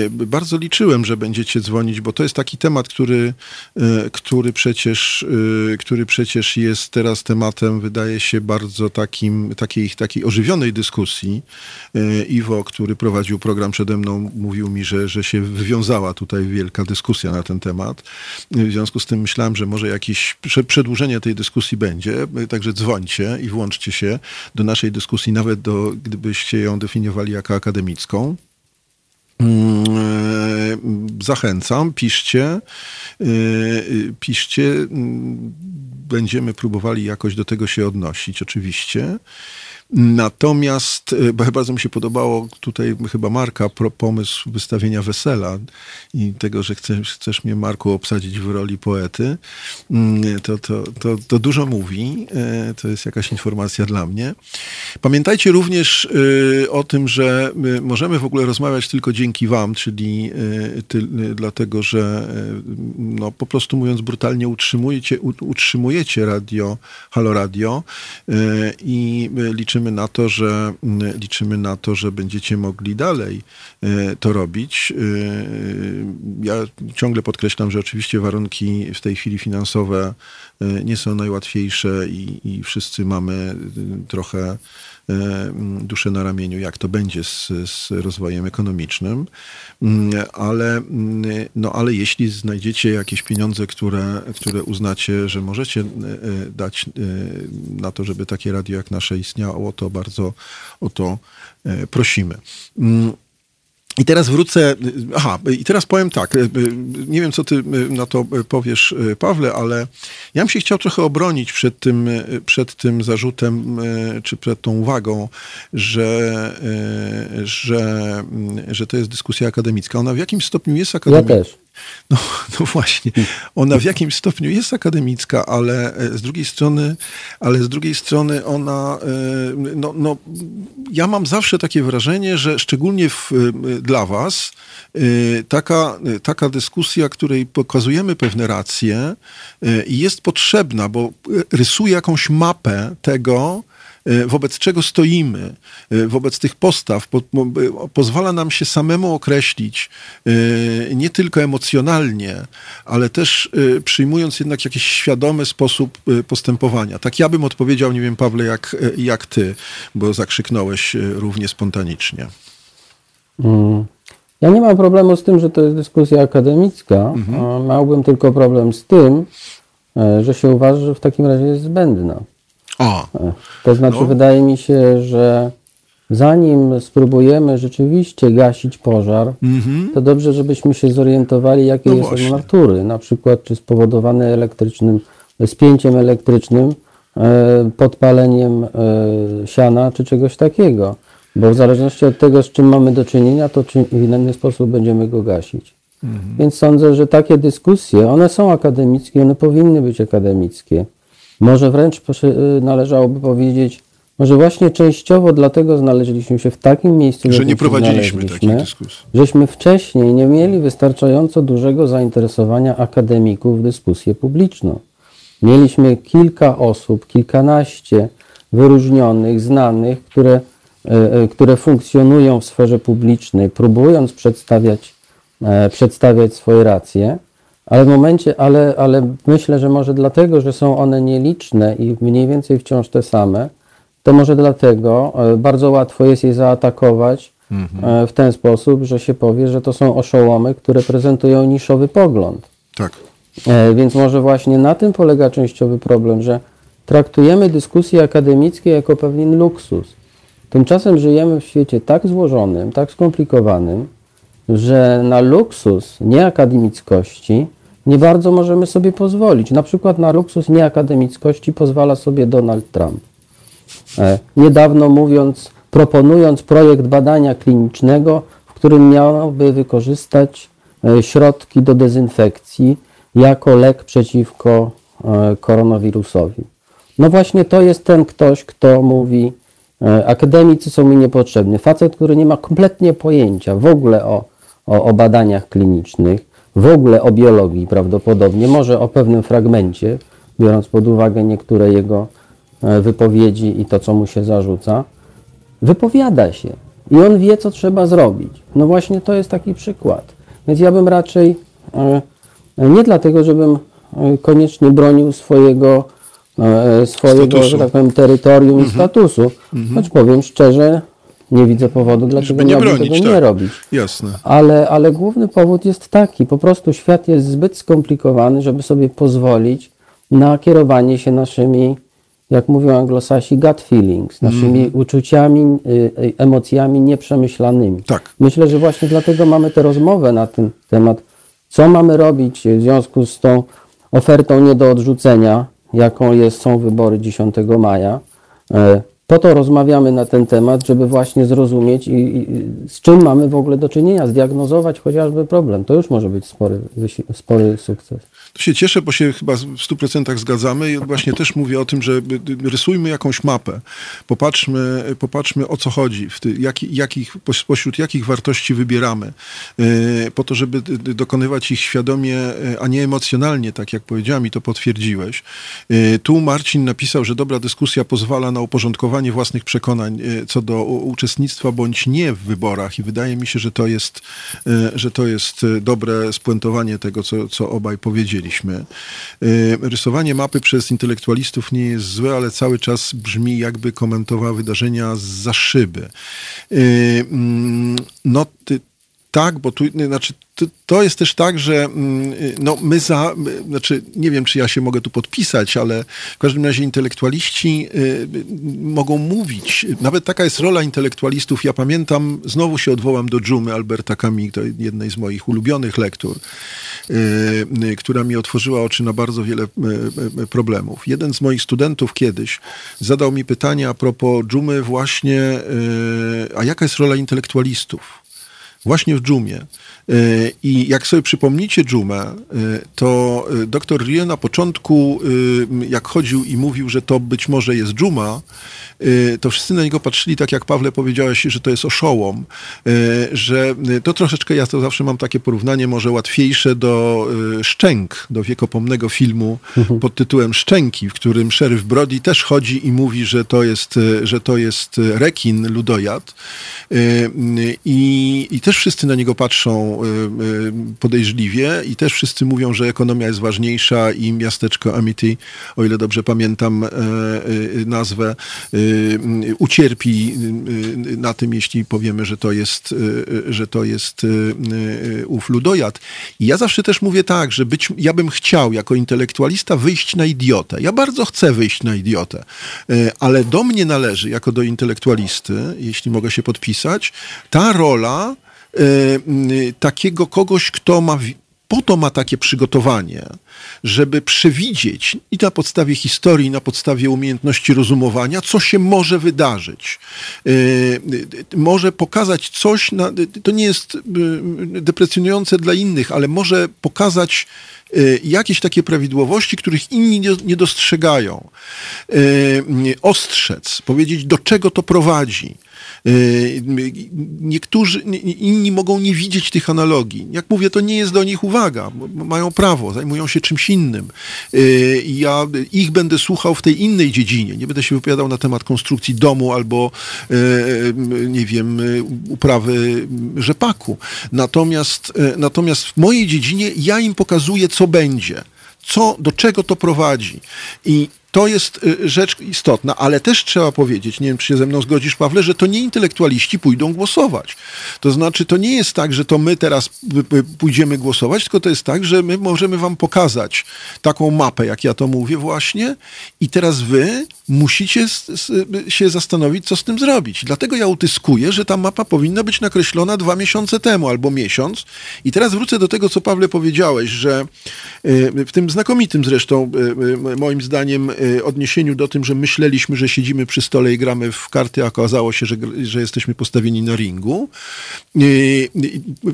Speaker 1: Bardzo liczyłem, że będziecie dzwonić, bo to jest taki temat, który, który, przecież, który przecież jest teraz tematem, wydaje się, bardzo takim, takiej, takiej ożywionej dyskusji. Iwo, który prowadził program przede mną, mówił mi, że, że się wywiązała tutaj wielka dyskusja na ten temat. W związku z tym myślałem, że może jakieś przedłużenie tej dyskusji będzie, także dzwońcie i włączcie się do naszej dyskusji, nawet do, gdybyście ją definiowali jako akademicką. Mm, e, zachęcam, piszcie, e, piszcie, mm, będziemy próbowali jakoś do tego się odnosić, oczywiście. Natomiast e, bardzo mi się podobało tutaj chyba Marka pomysł wystawienia wesela i tego, że chcesz, chcesz mnie Marku obsadzić w roli poety. Mm, to, to, to, to dużo mówi. E, to jest jakaś informacja dla mnie. Pamiętajcie również e, o tym, że możemy w ogóle rozmawiać tylko dzięki wam, czyli ty, dlatego, że no, po prostu mówiąc brutalnie utrzymujecie, utrzymujecie radio, Halo Radio i liczymy liczymy na to, że liczymy na to, że będziecie mogli dalej e, to robić. E, ja ciągle podkreślam, że oczywiście warunki w tej chwili finansowe nie są najłatwiejsze i, i wszyscy mamy trochę duszę na ramieniu, jak to będzie z, z rozwojem ekonomicznym, mm, ale, mm, no, ale jeśli znajdziecie jakieś pieniądze, które, które uznacie, że możecie dać na to, żeby takie radio jak nasze istniało, to bardzo o to prosimy. Mm, I teraz wrócę, aha, i teraz powiem tak, nie wiem co ty na to powiesz, Pawle, ale ja bym się chciał trochę obronić przed tym, przed tym zarzutem, czy przed tą uwagą, że, że, że to jest dyskusja akademicka. Ona w jakimś stopniu jest akademicka.
Speaker 2: Ja też.
Speaker 1: No, no właśnie, ona w jakimś stopniu jest akademicka, ale e, z drugiej strony, ale z drugiej strony ona, e, no, no ja mam zawsze takie wrażenie, że szczególnie w, e, dla was taka, taka dyskusja, której pokazujemy pewne racje jest potrzebna, bo rysuje jakąś mapę tego, wobec czego stoimy, e, wobec tych postaw, po, pozwala nam się samemu określić, e, nie tylko emocjonalnie, ale też przyjmując jednak jakiś świadomy sposób postępowania. Tak ja bym odpowiedział, nie wiem, Pawle, jak, jak ty, bo zakrzyknąłeś równie spontanicznie.
Speaker 2: Mm. Ja nie mam problemu z tym, że to jest dyskusja akademicka. Mhm. Miałbym tylko problem z tym, że się uważa, że w takim razie jest zbędna.
Speaker 1: A,
Speaker 2: to znaczy, no. wydaje mi się, że zanim spróbujemy rzeczywiście gasić pożar, mm-hmm. to dobrze, żebyśmy się zorientowali, jakie no jest właśnie. natury. Na przykład, czy spowodowany elektrycznym, spięciem elektrycznym, e, podpaleniem e, siana, czy czegoś takiego. Bo w zależności od tego, z czym mamy do czynienia, to czy w inny sposób będziemy go gasić. Mm-hmm. Więc sądzę, że takie dyskusje, one są akademickie, one powinny być akademickie. Może wręcz y, należałoby powiedzieć, może właśnie częściowo dlatego znaleźliśmy się w takim miejscu,
Speaker 1: że nie prowadziliśmy takich dyskusji.
Speaker 2: Żeśmy wcześniej nie mieli wystarczająco dużego zainteresowania akademików w dyskusję publiczną. Mieliśmy kilka osób, kilkanaście wyróżnionych, znanych, które, y, y, które funkcjonują w sferze publicznej, próbując przedstawiać, e, przedstawiać swoje racje. Ale w momencie, ale, ale myślę, że może dlatego, że są one nieliczne i mniej więcej wciąż te same, to może dlatego e, bardzo łatwo jest je zaatakować mhm. E, w ten sposób, że się powie, że to są oszołomy, które prezentują niszowy pogląd.
Speaker 1: Tak.
Speaker 2: E, więc może właśnie na tym polega częściowy problem, że traktujemy dyskusje akademickie jako pewien luksus. Tymczasem żyjemy w świecie tak złożonym, tak skomplikowanym, że na luksus nieakademickości nie bardzo możemy sobie pozwolić. Na przykład na luksus nieakademickości pozwala sobie Donald Trump. E, niedawno mówiąc, proponując projekt badania klinicznego, w którym miałby wykorzystać e, środki do dezynfekcji jako lek przeciwko e, koronawirusowi. No właśnie to jest ten ktoś, kto mówi, akademicy są mi niepotrzebni. Facet, który nie ma kompletnie pojęcia w ogóle o, o, o badaniach klinicznych, w ogóle o biologii prawdopodobnie, może o pewnym fragmencie, biorąc pod uwagę niektóre jego e, wypowiedzi i to, co mu się zarzuca, wypowiada się i on wie, co trzeba zrobić. No właśnie to jest taki przykład. Więc ja bym raczej e, nie dlatego, żebym e, koniecznie bronił swojego, swojego że tak powiem, terytorium mhm. i statusu, mhm. choć powiem szczerze, nie widzę powodu, dlaczego nie bronić, tego tak. nie robić.
Speaker 1: Jasne.
Speaker 2: Ale, ale główny powód jest taki, po prostu świat jest zbyt skomplikowany, żeby sobie pozwolić na kierowanie się naszymi, jak mówią anglosasi, gut feelings, naszymi mm. uczuciami, y, y, emocjami nieprzemyślanymi.
Speaker 1: Tak.
Speaker 2: Myślę, że właśnie dlatego mamy tę rozmowę na ten temat, co mamy robić w związku z tą ofertą nie do odrzucenia, jaką jest, są wybory 10 maja. Po to rozmawiamy na ten temat, żeby właśnie zrozumieć, i, i, z czym mamy w ogóle do czynienia, zdiagnozować chociażby problem. To już może być spory, spory sukces.
Speaker 1: Się cieszę, bo się chyba w 100% zgadzamy i właśnie też mówię o tym, że rysujmy jakąś mapę. Popatrzmy, popatrzmy o co chodzi, w ty, jaki, jakich, pośród jakich wartości wybieramy, yy, po to, żeby dokonywać ich świadomie, e, a nie emocjonalnie, tak jak powiedziałem i to potwierdziłeś. Yy, tu Marcin napisał, że dobra dyskusja pozwala na uporządkowanie własnych przekonań co do uczestnictwa bądź nie w wyborach i wydaje mi się, że to jest, że to jest dobre spuentowanie tego, co, co obaj powiedzieli Y, rysowanie mapy przez intelektualistów nie jest złe, ale cały czas brzmi jakby komentował wydarzenia za szyby. Y, mm, no, ty, tak, bo tu, znaczy, to, to jest też tak, że mm, no, my za, znaczy, nie wiem, czy ja się mogę tu podpisać, ale w każdym razie intelektualiści y, mogą mówić. Nawet taka jest rola intelektualistów. Ja pamiętam, znowu się odwołam do Dżumy Alberta Camus, to jednej z moich ulubionych lektur, y, y, która mi otworzyła oczy na bardzo wiele y, y, problemów. Jeden z moich studentów kiedyś zadał mi pytanie a propos Dżumy właśnie, y, a jaka jest rola intelektualistów? Właśnie w Dżumie. Y, I jak sobie przypomnicie Dżumę, y, to y, dr Rie na początku, jak chodził i mówił, że to być może jest Dżuma, to wszyscy na niego patrzyli tak, jak Pawle powiedziałeś, że to jest oszołom, że to troszeczkę, ja to zawsze mam takie porównanie, może łatwiejsze do Szczęk, do wiekopomnego filmu mhm. pod tytułem Szczęki, w którym szeryf Brody też chodzi i mówi, że to jest, że to jest rekin, ludojad. I, I też wszyscy na niego patrzą Y, y, podejrzliwie i też wszyscy mówią, że ekonomia jest ważniejsza i miasteczko Amity, o ile dobrze pamiętam e, e, nazwę, y, ucierpi na tym, jeśli powiemy, że to jest, że to jest ów ludojad. I ja zawsze też mówię tak, że być, ja bym chciał jako intelektualista wyjść na idiotę. Ja bardzo chcę wyjść na idiotę, ale do mnie należy, jako do intelektualisty, jeśli mogę się podpisać, ta rola takiego kogoś, kto ma po to ma takie przygotowanie, żeby przewidzieć i na podstawie historii, na podstawie umiejętności rozumowania, co się może wydarzyć. Y, może pokazać coś, na, to nie jest y, deprecjonujące dla innych, ale może pokazać jakieś takie prawidłowości, których inni nie dostrzegają. Ostrzec, powiedzieć, do czego to prowadzi Y, niektórzy, inni mogą nie widzieć tych analogii. Jak mówię, to nie jest do nich uwaga, mają prawo, zajmują się czymś innym. Y, ja ich będę słuchał w tej innej dziedzinie. Nie będę się wypowiadał na temat konstrukcji domu albo, y, nie wiem, uprawy rzepaku. Natomiast, natomiast w mojej dziedzinie ja im pokazuję, co będzie co, do czego to prowadzi. I to jest y, rzecz istotna, ale też trzeba powiedzieć, nie wiem, czy się ze mną zgodzisz, Pawle, że to nie intelektualiści pójdą głosować. To znaczy, to nie jest tak, że to my teraz pójdziemy głosować, tylko to jest tak, że my możemy wam pokazać taką mapę, jak ja to mówię właśnie, i teraz wy musicie się zastanowić, co z tym zrobić. Dlatego ja utyskuję, że ta mapa powinna być nakreślona dwa miesiące temu albo miesiąc. I teraz wrócę do tego, co Pawle powiedziałeś, że y, w tym znakomitym zresztą, y, moim zdaniem, Y, odniesieniu do tym, że myśleliśmy, że siedzimy przy stole i gramy w karty, a okazało się, że, że jesteśmy postawieni na ringu. Y, y,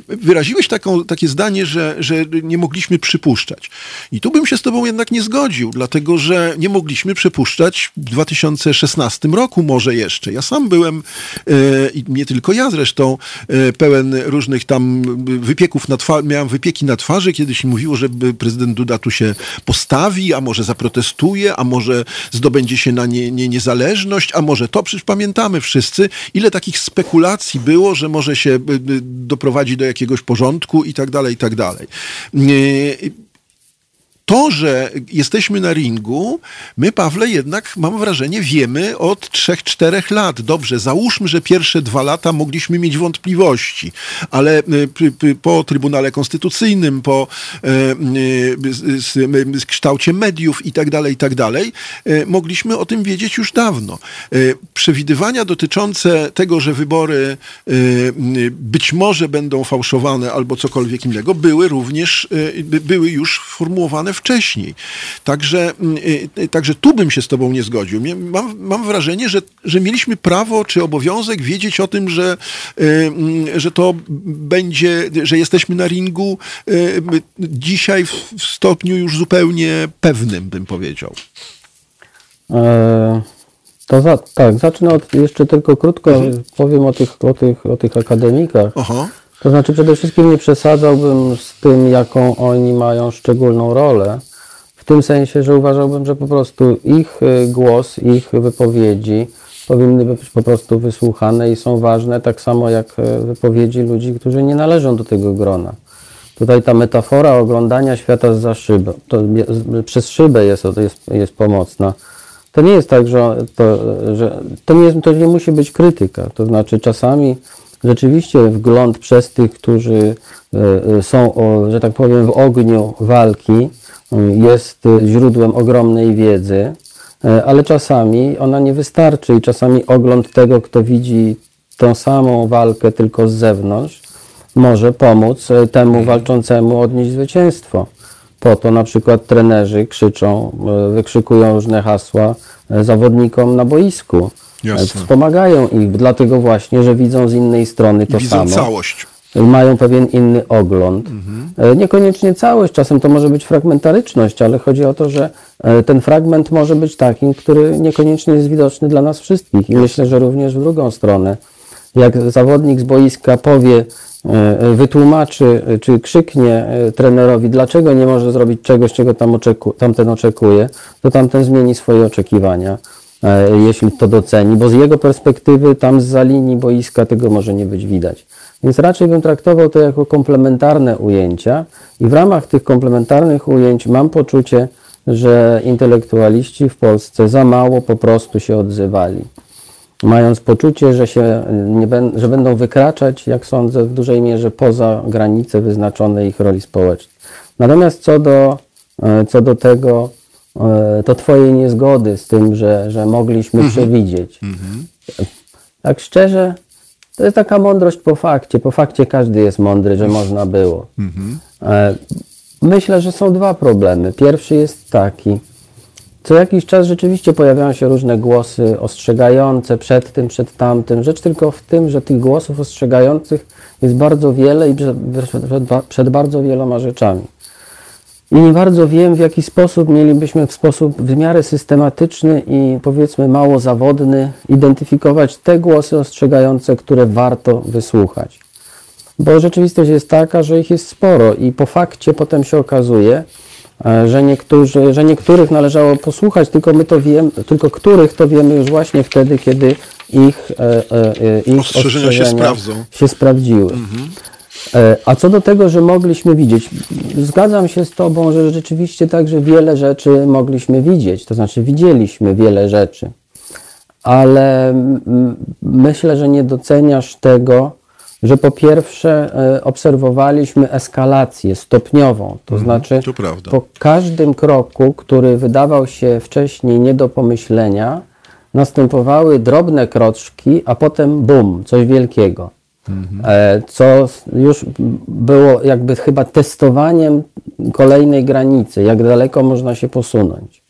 Speaker 1: wyraziłeś taką, takie zdanie, że, że nie mogliśmy przypuszczać. I tu bym się z tobą jednak nie zgodził, dlatego że nie mogliśmy przypuszczać w 2016 roku może jeszcze. Ja sam byłem, i nie tylko ja zresztą, pełen różnych tam wypieków na twarzy, miałem wypieki na twarzy, kiedyś mówiło, że prezydent Duda tu się postawi, a może zaprotestuje, a może zdobędzie się na nie, nie, niezależność, a może to. Przecież pamiętamy wszyscy, ile takich spekulacji było, że może się y, y, doprowadzi do jakiegoś porządku i tak dalej, i tak dalej to, że jesteśmy na ringu, my, Pawle, jednak mam wrażenie, wiemy od 3-4 lat. Dobrze, załóżmy, że pierwsze dwa lata mogliśmy mieć wątpliwości, ale y, po Trybunale Konstytucyjnym, po y, y, kształcie mediów i tak dalej, i tak dalej, mogliśmy o tym wiedzieć już dawno. Przewidywania dotyczące tego, że wybory być może będą fałszowane albo cokolwiek innego, były również, były już formułowane wcześniej. Także, mm, y, y, także tu bym się z tobą nie zgodził. Mam, mam wrażenie, że, że mieliśmy prawo czy obowiązek wiedzieć o tym, że, y, mm, że to będzie, że jesteśmy na ringu dzisiaj w stopniu już zupełnie pewnym, bym powiedział.
Speaker 2: E, to za, tak, zacznę od, jeszcze tylko krótko, mhm. powiem o tych, o tych, o tych akademikach. Aha. To znaczy przede wszystkim nie przesadzałbym z tym, jaką oni mają szczególną rolę. W tym sensie, że uważałbym, że po prostu ich y, głos, ich wypowiedzi powinny być po prostu wysłuchane i są ważne, tak samo jak y, wypowiedzi ludzi, którzy nie należą do tego grona. Tutaj ta metafora oglądania świata za szybą, to przez szybę jest, jest, jest pomocna. To nie jest tak, że to, że to, nie, jest, to nie musi być krytyka. To znaczy czasami rzeczywiście wgląd przez tych, którzy e, są, o, że tak powiem, w ogniu walki, e, jest źródłem ogromnej wiedzy, e, ale czasami ona nie wystarczy i czasami ogląd tego, kto widzi tą samą walkę tylko z zewnątrz, może pomóc e, temu walczącemu odnieść zwycięstwo. Po to na przykład trenerzy krzyczą, e, wykrzykują różne hasła e, zawodnikom na boisku.
Speaker 1: Jasne.
Speaker 2: Wspomagają ich, dlatego właśnie, że widzą z innej strony to
Speaker 1: I widzą
Speaker 2: samo
Speaker 1: całość.
Speaker 2: mają pewien inny ogląd. E, Niekoniecznie całość, czasem to może być fragmentaryczność, ale chodzi o to, że e, ten fragment może być takim, który niekoniecznie jest widoczny dla nas wszystkich. I myślę, że również w drugą stronę. Jak zawodnik z boiska powie, e, wytłumaczy, czy krzyknie trenerowi, dlaczego nie może zrobić czegoś, czego tam oczeku, tamten oczekuje, to tamten zmieni swoje oczekiwania, jeśli to doceni, bo z jego perspektywy tam z linii boiska tego może nie być widać. Więc raczej bym traktował to jako komplementarne ujęcia i w ramach tych komplementarnych ujęć mam poczucie, że intelektualiści w Polsce za mało po prostu się odzywali mając poczucie, że, się nie ben, że będą wykraczać, jak sądzę, w dużej mierze poza granice wyznaczone ich roli społecznej. Natomiast co do, e, co do tego, e, to Twojej niezgody z tym, że, że mogliśmy przewidzieć. Tak szczerze, to jest taka mądrość po fakcie. Po fakcie każdy jest mądry, że można było. E, Myślę, że są dwa problemy. Pierwszy jest taki, co jakiś czas rzeczywiście pojawiają się różne głosy ostrzegające przed tym, przed tamtym. Rzecz tylko w tym, że tych głosów ostrzegających jest bardzo wiele i przed, przed, przed bardzo wieloma rzeczami. I nie bardzo wiem, w jaki sposób mielibyśmy w sposób w miarę systematyczny i powiedzmy mało zawodny identyfikować te głosy ostrzegające, które warto wysłuchać. Bo rzeczywistość jest taka, że ich jest sporo i po fakcie potem się okazuje, e, że, niektórzy, że niektórych należało posłuchać, tylko my to wiemy, tylko których to wiemy już właśnie wtedy, kiedy ich, e, e, ich
Speaker 1: Ostrzeżenia się sprawdzą.
Speaker 2: się sprawdziły. E, A co do tego, że mogliśmy widzieć, zgadzam się z Tobą, że rzeczywiście także wiele rzeczy mogliśmy widzieć, to znaczy widzieliśmy wiele rzeczy, ale myślę, że nie doceniasz tego, że po pierwsze e, obserwowaliśmy eskalację stopniową, to znaczy
Speaker 1: to
Speaker 2: po każdym kroku, który wydawał się wcześniej nie do pomyślenia, następowały drobne kroczki, a potem bum, coś wielkiego. E, Co już było jakby chyba testowaniem kolejnej granicy, jak daleko można się posunąć.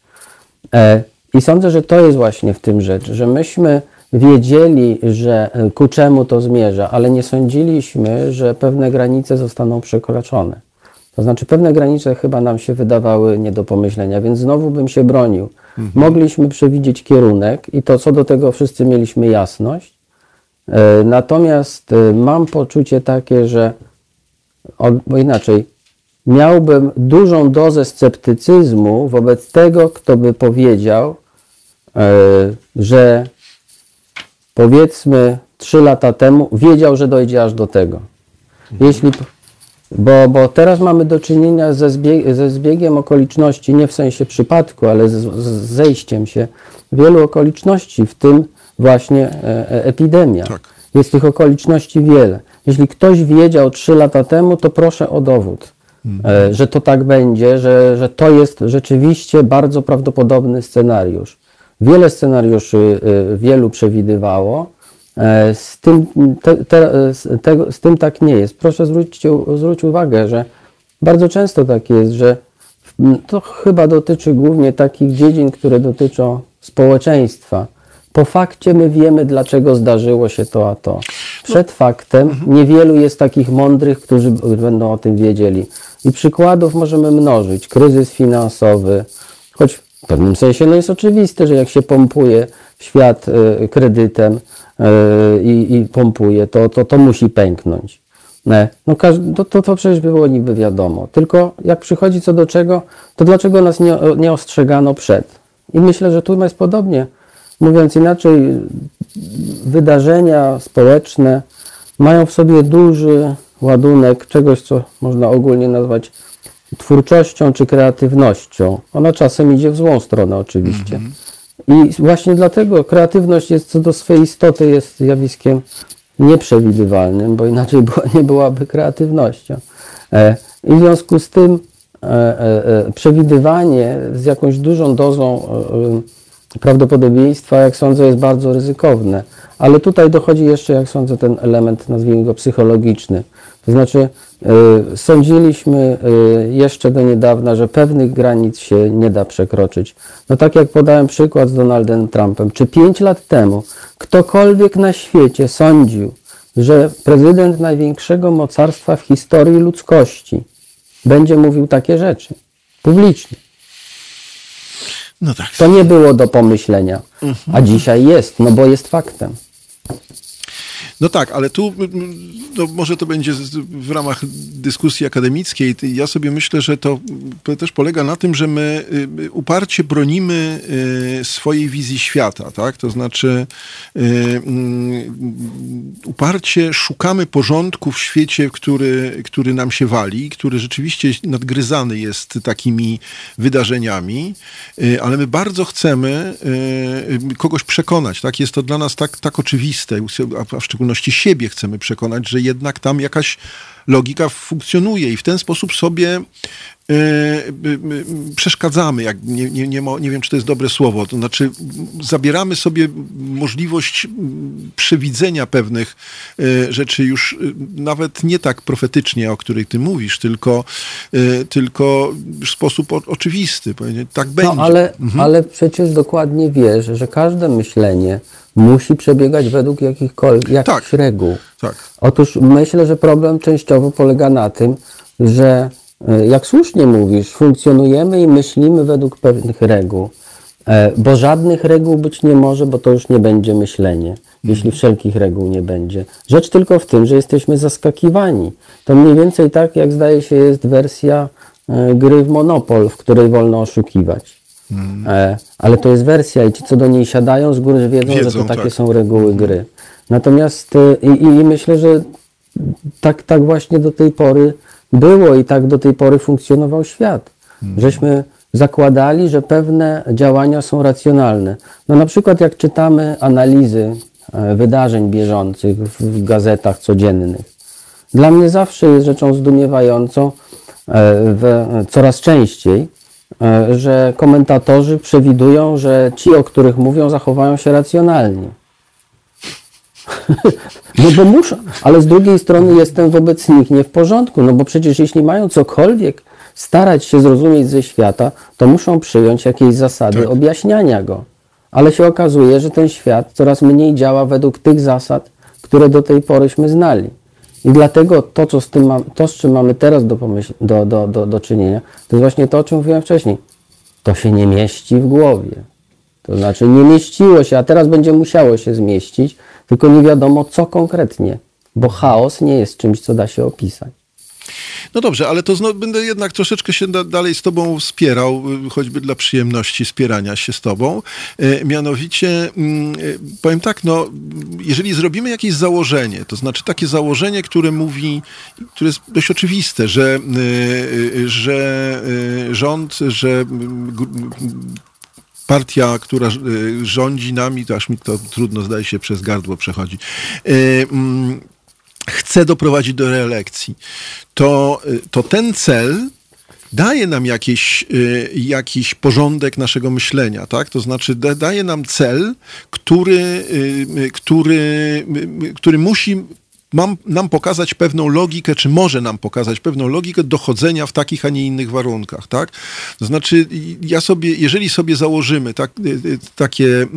Speaker 2: E, I sądzę, że to jest właśnie w tym rzecz, że myśmy wiedzieli, że e, ku czemu to zmierza, ale nie sądziliśmy, że pewne granice zostaną przekroczone. To znaczy, pewne granice chyba nam się wydawały nie do pomyślenia, więc znowu bym się bronił. Mogliśmy przewidzieć kierunek i to co do tego wszyscy mieliśmy jasność. E, Natomiast e, mam poczucie takie, że o- bo inaczej, miałbym dużą dozę sceptycyzmu wobec tego, kto by powiedział, e, że powiedzmy trzy lata temu wiedział, że dojdzie aż do tego. Jeśli, bo, bo teraz mamy do czynienia ze, zbieg, ze zbiegiem okoliczności, nie w sensie przypadku, ale z, z zejściem się wielu okoliczności, w tym właśnie e, e, epidemia.
Speaker 1: Tak.
Speaker 2: Jest tych okoliczności wiele. Jeśli ktoś wiedział trzy lata temu, to proszę o dowód, e, że to tak będzie, że, że to jest rzeczywiście bardzo prawdopodobny scenariusz. Wiele scenariuszy wielu przewidywało. Z tym, te, te, z, tego, z tym tak nie jest. Proszę zwrócić, zwróć uwagę, że bardzo często tak jest, że to chyba dotyczy głównie takich dziedzin, które dotyczą społeczeństwa. Po fakcie my wiemy, dlaczego zdarzyło się to, a to. Przed faktem niewielu jest takich mądrych, którzy będą o tym wiedzieli. I przykładów możemy mnożyć. Kryzys finansowy, choć w pewnym sensie no jest oczywiste, że jak się pompuje świat e, kredytem e, i, pompuje, to, to, to musi pęknąć. Ne. No, to, to, to przecież było niby wiadomo. Tylko jak przychodzi co do czego, to dlaczego nas nie, nie ostrzegano przed? I myślę, że tu jest podobnie. Mówiąc inaczej, wydarzenia społeczne mają w sobie duży ładunek czegoś, co można ogólnie nazwać twórczością czy kreatywnością. Ona czasem idzie w złą stronę oczywiście. I właśnie dlatego kreatywność jest co do swej istoty jest zjawiskiem nieprzewidywalnym, bo inaczej była, nie byłaby kreatywnością. E, I w związku z tym e, e, e, przewidywanie z jakąś dużą dozą e, e, prawdopodobieństwa, jak sądzę, jest bardzo ryzykowne. Ale tutaj dochodzi jeszcze, jak sądzę, ten element, nazwijmy go psychologiczny. To znaczy, y, sądziliśmy y, jeszcze do niedawna, że pewnych granic się nie da przekroczyć. No tak jak podałem przykład z Donaldem Trumpem. Czy pięć lat temu ktokolwiek na świecie sądził, że prezydent największego mocarstwa w historii ludzkości będzie mówił takie rzeczy publicznie?
Speaker 1: No tak.
Speaker 2: To nie było do pomyślenia, a dzisiaj jest, no bo jest faktem.
Speaker 1: No tak, ale tu mm, no może to będzie w ramach dyskusji akademickiej. Ja sobie myślę, że to też polega na tym, że my y, uparcie bronimy y, swojej wizji świata, tak? To znaczy y, mm, uparcie szukamy porządku w świecie, który, który nam się wali, który rzeczywiście nadgryzany jest takimi wydarzeniami, ale my bardzo chcemy kogoś przekonać, tak? Jest to dla nas tak, tak oczywiste, a w szczególności siebie chcemy przekonać, że jednak tam jakaś logika funkcjonuje i w ten sposób sobie y, y, y, przeszkadzamy, jak, nie, nie, nie, mo- nie wiem, czy to jest dobre słowo, to znaczy zabieramy sobie możliwość przewidzenia pewnych y, rzeczy już y, nawet nie tak profetycznie, o których ty mówisz, tylko, tylko w sposób o, oczywisty, tak będzie.
Speaker 2: No ale, ale przecież dokładnie wiesz, że każde myślenie musi przebiegać według jakichkolwiek jakichś
Speaker 1: Tak.
Speaker 2: reguł.
Speaker 1: Tak.
Speaker 2: Otóż myślę, że problem częściowo polega na tym, że e, jak słusznie mówisz, funkcjonujemy i myślimy według pewnych reguł, e, bo żadnych reguł być nie może, bo to już nie będzie myślenie, jeśli wszelkich reguł nie będzie. Rzecz tylko w tym, że jesteśmy zaskakiwani. To mniej więcej tak, jak zdaje się jest wersja e, gry w Monopol, w której wolno oszukiwać. E, ale to jest wersja i ci, co do niej siadają, z góry wiedzą, że
Speaker 1: Wiedzą,
Speaker 2: to takie
Speaker 1: tak.
Speaker 2: są reguły gry. Natomiast e, i, i myślę, że tak, tak właśnie do tej pory było i tak do tej pory funkcjonował świat. Żeśmy zakładali, że pewne działania są racjonalne. No na przykład jak czytamy analizy e, wydarzeń bieżących w, gazetach codziennych. Dla mnie zawsze jest rzeczą zdumiewającą, e, w, coraz częściej, że komentatorzy przewidują, że ci, o których mówią, zachowają się racjonalnie. No bo muszą, ale z drugiej strony jestem wobec nich nie w porządku, no bo przecież jeśli mają cokolwiek starać się zrozumieć ze świata, to muszą przyjąć jakieś zasady objaśniania go. Ale się okazuje, że ten świat coraz mniej działa według tych zasad, które do tej poryśmy znali. I dlatego to, co z tym mam, to, z czym mamy teraz do, pomyśl, do, do, do, do czynienia, to jest właśnie to, o czym mówiłem wcześniej. To się nie mieści w głowie. To znaczy nie mieściło się, a teraz będzie musiało się zmieścić, tylko nie wiadomo co konkretnie, bo chaos nie jest czymś, co da się opisać.
Speaker 1: No dobrze, ale to znowu będę jednak troszeczkę się da, dalej z tobą wspierał, y, choćby dla przyjemności spierania się z tobą. E, mianowicie, mm, e, powiem tak, no, jeżeli zrobimy jakieś założenie, to znaczy takie założenie, które mówi, które jest dość oczywiste, że, y, y, że y, rząd, że partia, która y, rządzi nami, to aż mi to trudno zdaje się przez gardło przechodzi, y, mm, chce doprowadzić do reelekcji, to, y, to ten cel daje nam jakiś, y, jakiś porządek naszego myślenia, tak? To znaczy da, daje nam cel, który, y, który, który musi mam, nam pokazać pewną logikę, czy może nam pokazać pewną logikę dochodzenia w takich, a nie innych warunkach, tak? To znaczy, ja sobie, jeżeli sobie założymy tak, y, y, takie,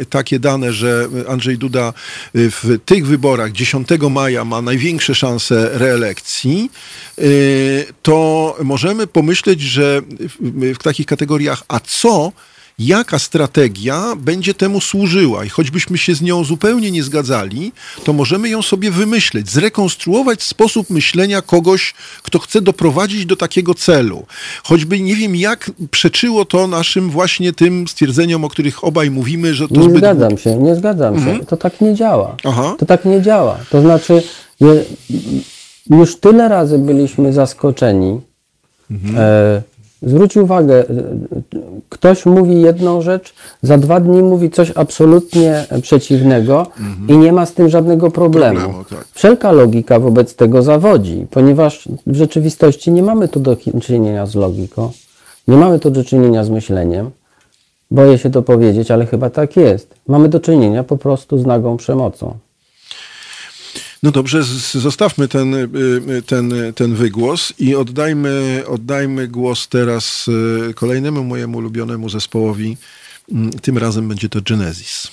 Speaker 1: y, takie dane, że Andrzej Duda w tych wyborach 10 maja ma największe szanse reelekcji, to możemy pomyśleć, że w takich kategoriach, a co jaka strategia będzie temu służyła. I choćbyśmy się z nią zupełnie nie zgadzali, to możemy ją sobie wymyśleć, zrekonstruować sposób myślenia kogoś, kto chce doprowadzić do takiego celu. Choćby nie wiem, jak przeczyło to naszym właśnie tym stwierdzeniom, o których obaj mówimy, że to
Speaker 2: Nie
Speaker 1: zbyt...
Speaker 2: zgadzam się, nie zgadzam się. To tak nie działa.
Speaker 1: Aha.
Speaker 2: To tak nie działa. To znaczy, już tyle razy byliśmy zaskoczeni. E, zwróć uwagę, e, ktoś mówi jedną rzecz, za dwa dni mówi coś absolutnie przeciwnego i nie ma z tym żadnego problemu.
Speaker 1: Problemu, tak.
Speaker 2: Wszelka logika wobec tego zawodzi, ponieważ w rzeczywistości nie mamy tu do czynienia z logiką, nie mamy tu do czynienia z myśleniem. Boję się to powiedzieć, ale chyba tak jest. Mamy do czynienia po prostu z nagą przemocą.
Speaker 1: No dobrze, zostawmy ten, y, y, ten, ten wygłos i oddajmy, oddajmy głos teraz y, kolejnemu mojemu ulubionemu zespołowi. Mm, Tym razem będzie to Genesis.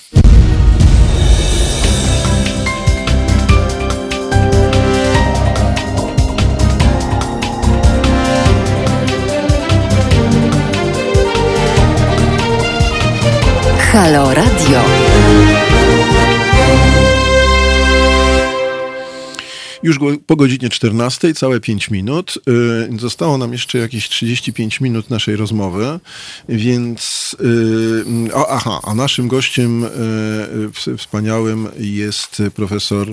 Speaker 3: Halo Radio.
Speaker 1: Już po godzinie 14, całe 5 minut. Y, Zostało nam jeszcze jakieś 35 minut naszej rozmowy, więc. y, aha, a naszym gościem y, wspaniałym jest profesor,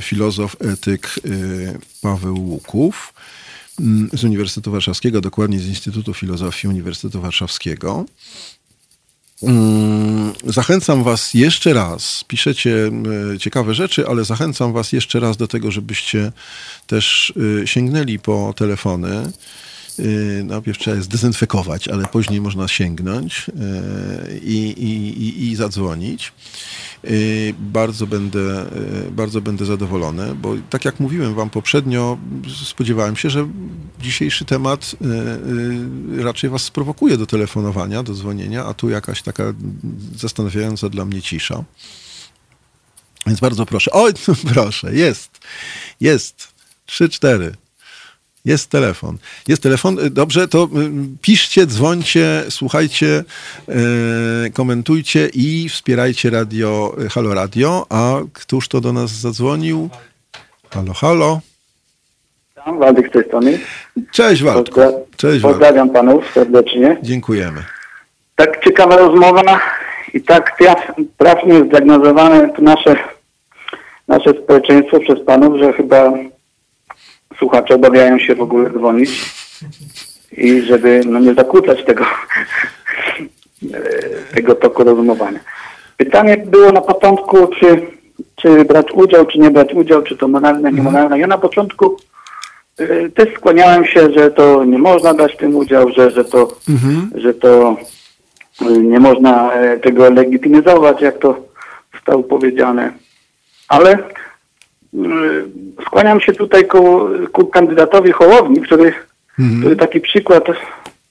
Speaker 1: filozof, etyk Paweł Łuków z Uniwersytetu Warszawskiego, dokładnie z Instytutu Filozofii Uniwersytetu Warszawskiego. Mm, Zachęcam Was jeszcze raz. Piszecie e, ciekawe rzeczy, ale zachęcam Was jeszcze raz do tego, żebyście też e, sięgnęli po telefony. E, Najpierw trzeba je zdezynfekować, ale później można sięgnąć e, i, i, i, zadzwonić. E, Bardzo będę, bardzo będę zadowolony, bo tak jak mówiłem Wam poprzednio, spodziewałem się, że dzisiejszy temat raczej Was sprowokuje do telefonowania, do dzwonienia, a tu jakaś taka zastanawiająca dla mnie cisza. Więc bardzo proszę. Oj, proszę, jest, jest. Trzy, cztery. Jest telefon. Jest telefon. Y, Dobrze, to y, piszcie, dzwońcie, słuchajcie, y, komentujcie i wspierajcie radio Halo Radio. A któż to do nas zadzwonił? Halo, halo.
Speaker 4: Witam, Waldek z tej strony.
Speaker 1: Cześć Waldku. Cześć Waldku.
Speaker 4: Pozdrawiam panów serdecznie.
Speaker 1: Dziękujemy.
Speaker 4: Tak ciekawa rozmowa i tak traf, trafnie zdiagnozowane nasze, nasze społeczeństwo przez panów, że chyba słuchacze obawiają się w ogóle dzwonić i żeby no, nie zakłócać tego, e, tego toku rozumowania. Pytanie było na początku, czy, czy brać udział, czy nie brać udział, czy to moralne, niemoralne. Ja na początku e, też skłaniałem się, że to nie można dać tym udział, że, że to, że to e, nie można e, tego legitymizować, jak to zostało powiedziane. Ale skłaniam się tutaj ku, ku kandydatowi Hołowni, który, który taki przykład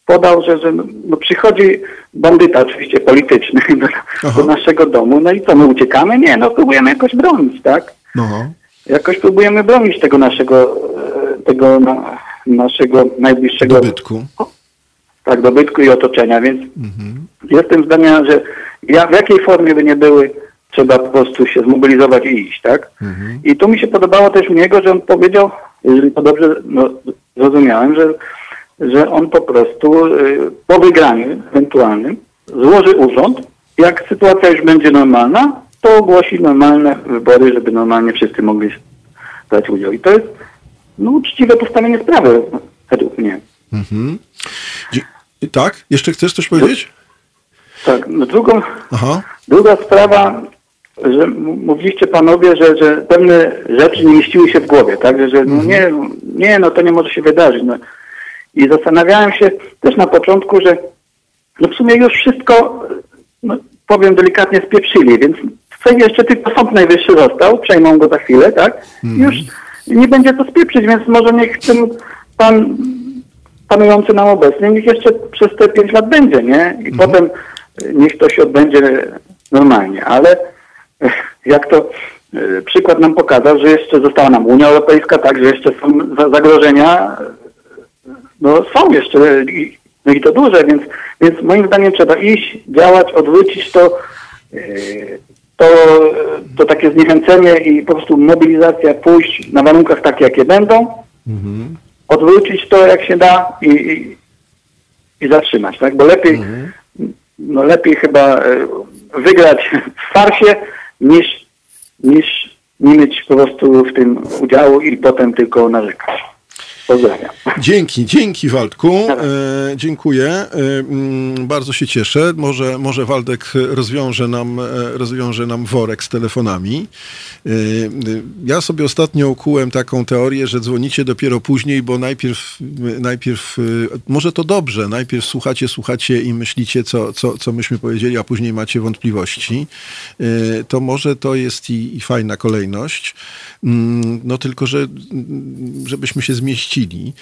Speaker 4: podał, że, że no przychodzi bandyta oczywiście polityczny do,
Speaker 1: Aha.
Speaker 4: do naszego domu, no i co, my uciekamy? Nie, no próbujemy jakoś bronić, tak?
Speaker 1: No.
Speaker 4: Jakoś próbujemy bronić tego naszego, e, tego na, naszego najbliższego
Speaker 1: Dobytku.
Speaker 4: tak, dobytku i otoczenia, więc jestem zdania, że ja, w jakiej formie by nie były, trzeba po prostu się zmobilizować i iść, tak? I tu mi się podobało też u niego, że on powiedział, jeżeli to dobrze no, zrozumiałem, że, że on po prostu y, po wygraniu ewentualnym złoży urząd, jak sytuacja już będzie normalna, to ogłosi normalne wybory, żeby normalnie wszyscy mogli brać udział. I to jest no, uczciwe postawienie sprawy, według mnie.
Speaker 1: Mhm. Tak? Jeszcze chcesz coś powiedzieć?
Speaker 4: Tak, no drugą,
Speaker 1: Aha.
Speaker 4: druga sprawa, że mówiliście panowie, że, że pewne rzeczy nie mieściły się w głowie, tak? Że, że no nie, nie, no to nie może się wydarzyć. No. I zastanawiałem się też na początku, że no w sumie już wszystko, no, powiem delikatnie, spieprzyli, więc Sejmie jeszcze tylko Sąd Najwyższy został, przejmą go za chwilę, tak? I Już nie będzie to spieprzyć, więc może niech ten pan panujący nam obecnie, niech jeszcze przez te pięć lat będzie, nie? I potem y, niech to się odbędzie normalnie, ale jak to y, przykład nam pokazał, że jeszcze została nam Unia Europejska, tak, że jeszcze są za- zagrożenia, y, no są jeszcze i, no i to duże, więc, więc moim zdaniem trzeba iść, działać, odwrócić to, y, to, to takie zniechęcenie i po prostu mobilizacja pójść na warunkach takie, jakie będą, odwrócić to jak się da i, i, i zatrzymać, tak? Bo lepiej, no lepiej chyba e, wygrać w farsie niż, niż nie mieć po prostu w tym udziału i potem tylko narzekać. Pozdrawiam.
Speaker 1: Dzięki, dzięki Waldku. E, dziękuję. E, mm, bardzo się cieszę. Może, może Waldek rozwiąże nam, e, rozwiąże nam worek z telefonami. E, ja sobie ostatnio ukułem taką teorię, że dzwonicie dopiero później, bo najpierw, najpierw e, może to dobrze, najpierw słuchacie, słuchacie i myślicie, co, co, co myśmy powiedzieli, a później macie wątpliwości. E, to może to jest i, i fajna kolejność. Mm, No tylko, że żebyśmy się zmieścili.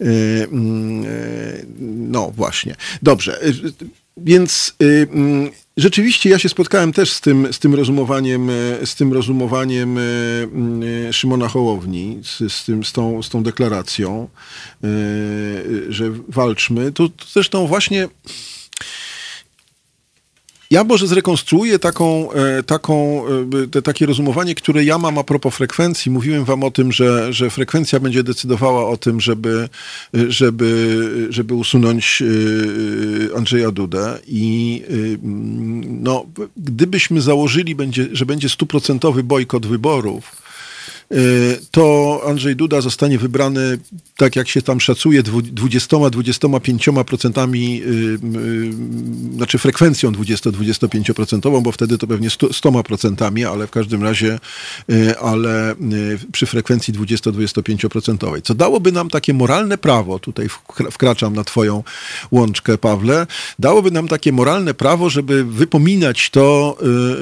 Speaker 1: E, mm, e, No właśnie. Dobrze. E, Więc mm, rzeczywiście ja się spotkałem też z tym, z tym rozumowaniem, z tym rozumowaniem Szymona Hołowni, z, z, tym, z, tą, z tą deklaracją, że walczmy. To, to zresztą właśnie ja może zrekonstruuję taką, e, taką, e, te, takie rozumowanie, które ja mam a propos frekwencji. Mówiłem wam o tym, że, że frekwencja będzie decydowała o tym, żeby, e, żeby, żeby usunąć Andrzeja Dudę i mm, no, gdybyśmy założyli, będzie, że będzie stuprocentowy bojkot wyborów, to Andrzej Duda zostanie wybrany, tak jak się tam szacuje, 20-25%, znaczy frekwencją 20-25%, bo wtedy to pewnie 100%, ale w każdym razie, y, ale y, przy frekwencji 20-25%. Co dałoby nam takie moralne prawo, tutaj wkra- wkraczam na twoją łączkę, Pawle, dałoby nam takie moralne prawo, żeby wypominać to,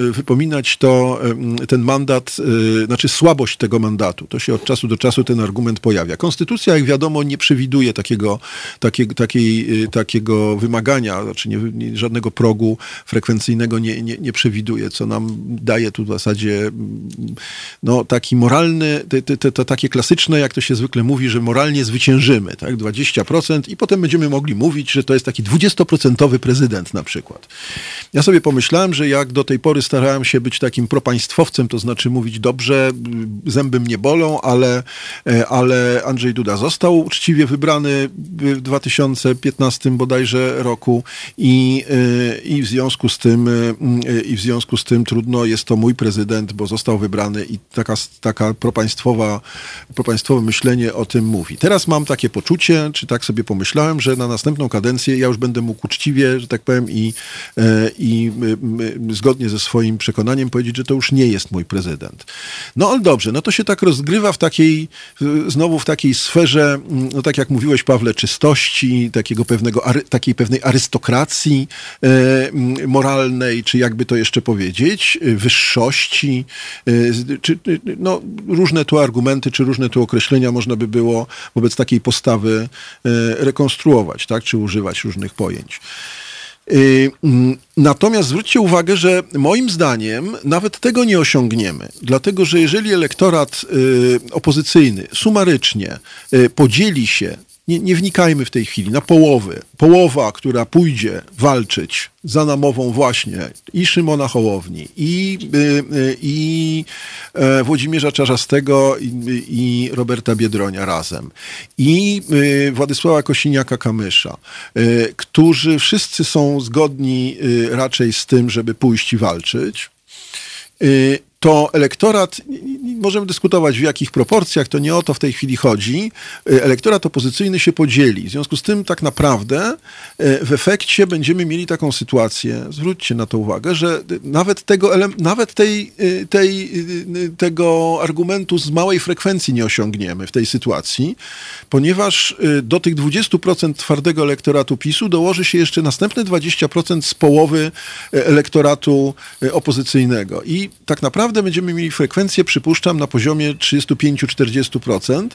Speaker 1: y, wypominać to, y, ten mandat, y, znaczy słabość tego mandatu. To się od czasu do czasu ten argument pojawia. Konstytucja, jak wiadomo, nie przewiduje takiego, takiego, takiej, y, takiego wymagania, znaczy nie, nie, żadnego progu frekwencyjnego nie, nie, nie przewiduje, co nam daje tu w zasadzie mm, no, taki moralny, te, te, te, to takie klasyczne, jak to się zwykle mówi, że moralnie zwyciężymy, tak, 20% i potem będziemy mogli mówić, że to jest taki 20% prezydent na przykład. Ja sobie pomyślałem, że jak do tej pory starałem się być takim propaństwowcem, to znaczy mówić dobrze, zęby mnie bolą, ale, e, ale Andrzej Duda został uczciwie wybrany w 2015 bodajże roku i, e, i w związku z tym e, i w związku z tym trudno jest to mój prezydent, bo został wybrany i taka, taka propaństwowa, propaństwowe myślenie o tym mówi. Teraz mam takie poczucie, czy tak sobie pomyślałem, że na następną kadencję ja już będę mógł uczciwie, że tak powiem, i, i zgodnie ze swoim przekonaniem powiedzieć, że to już nie jest mój prezydent. No ale dobrze, no to się tak rozgrywa w takiej, y, znowu w takiej sferze, mm, no tak jak mówiłeś, Pawle, czystości, takiego pewnego, takiej pewnej arystokracji e, mm, moralnej, czy jakby to jeszcze powiedzieć, y, wyższości, z- czy, y, no, różne tu argumenty, czy różne tu określenia można by było wobec takiej postawy e, rekonstruować, tak, czy używać różnych pojęć. Y, mm, Natomiast zwróćcie uwagę, że moim zdaniem nawet tego nie osiągniemy, dlatego że jeżeli elektorat y, opozycyjny sumarycznie y, podzieli się, nie, nie wnikajmy w tej chwili, na połowy, połowa, która pójdzie walczyć za namową właśnie i Szymona Hołowni, i, y, y, i e, Włodzimierza Czarzastego, i, i Roberta Biedronia razem, i y, Władysława Kosiniaka-Kamysza, którzy wszyscy są zgodni raczej z tym, żeby pójść i walczyć, to elektorat, możemy dyskutować w jakich proporcjach, to nie o to w tej chwili chodzi, y, elektorat opozycyjny się podzieli. W związku z tym tak naprawdę y, w efekcie będziemy mieli taką sytuację, zwróćcie na to uwagę, że y, nawet tego, nawet tej, tej, tego argumentu z małej frekwencji nie osiągniemy w tej sytuacji, ponieważ do tych 20% twardego elektoratu PiSu dołoży się jeszcze następne 20% z połowy elektoratu opozycyjnego. I tak naprawdę będziemy mieli frekwencję, przypuszczam, na poziomie 35-40%.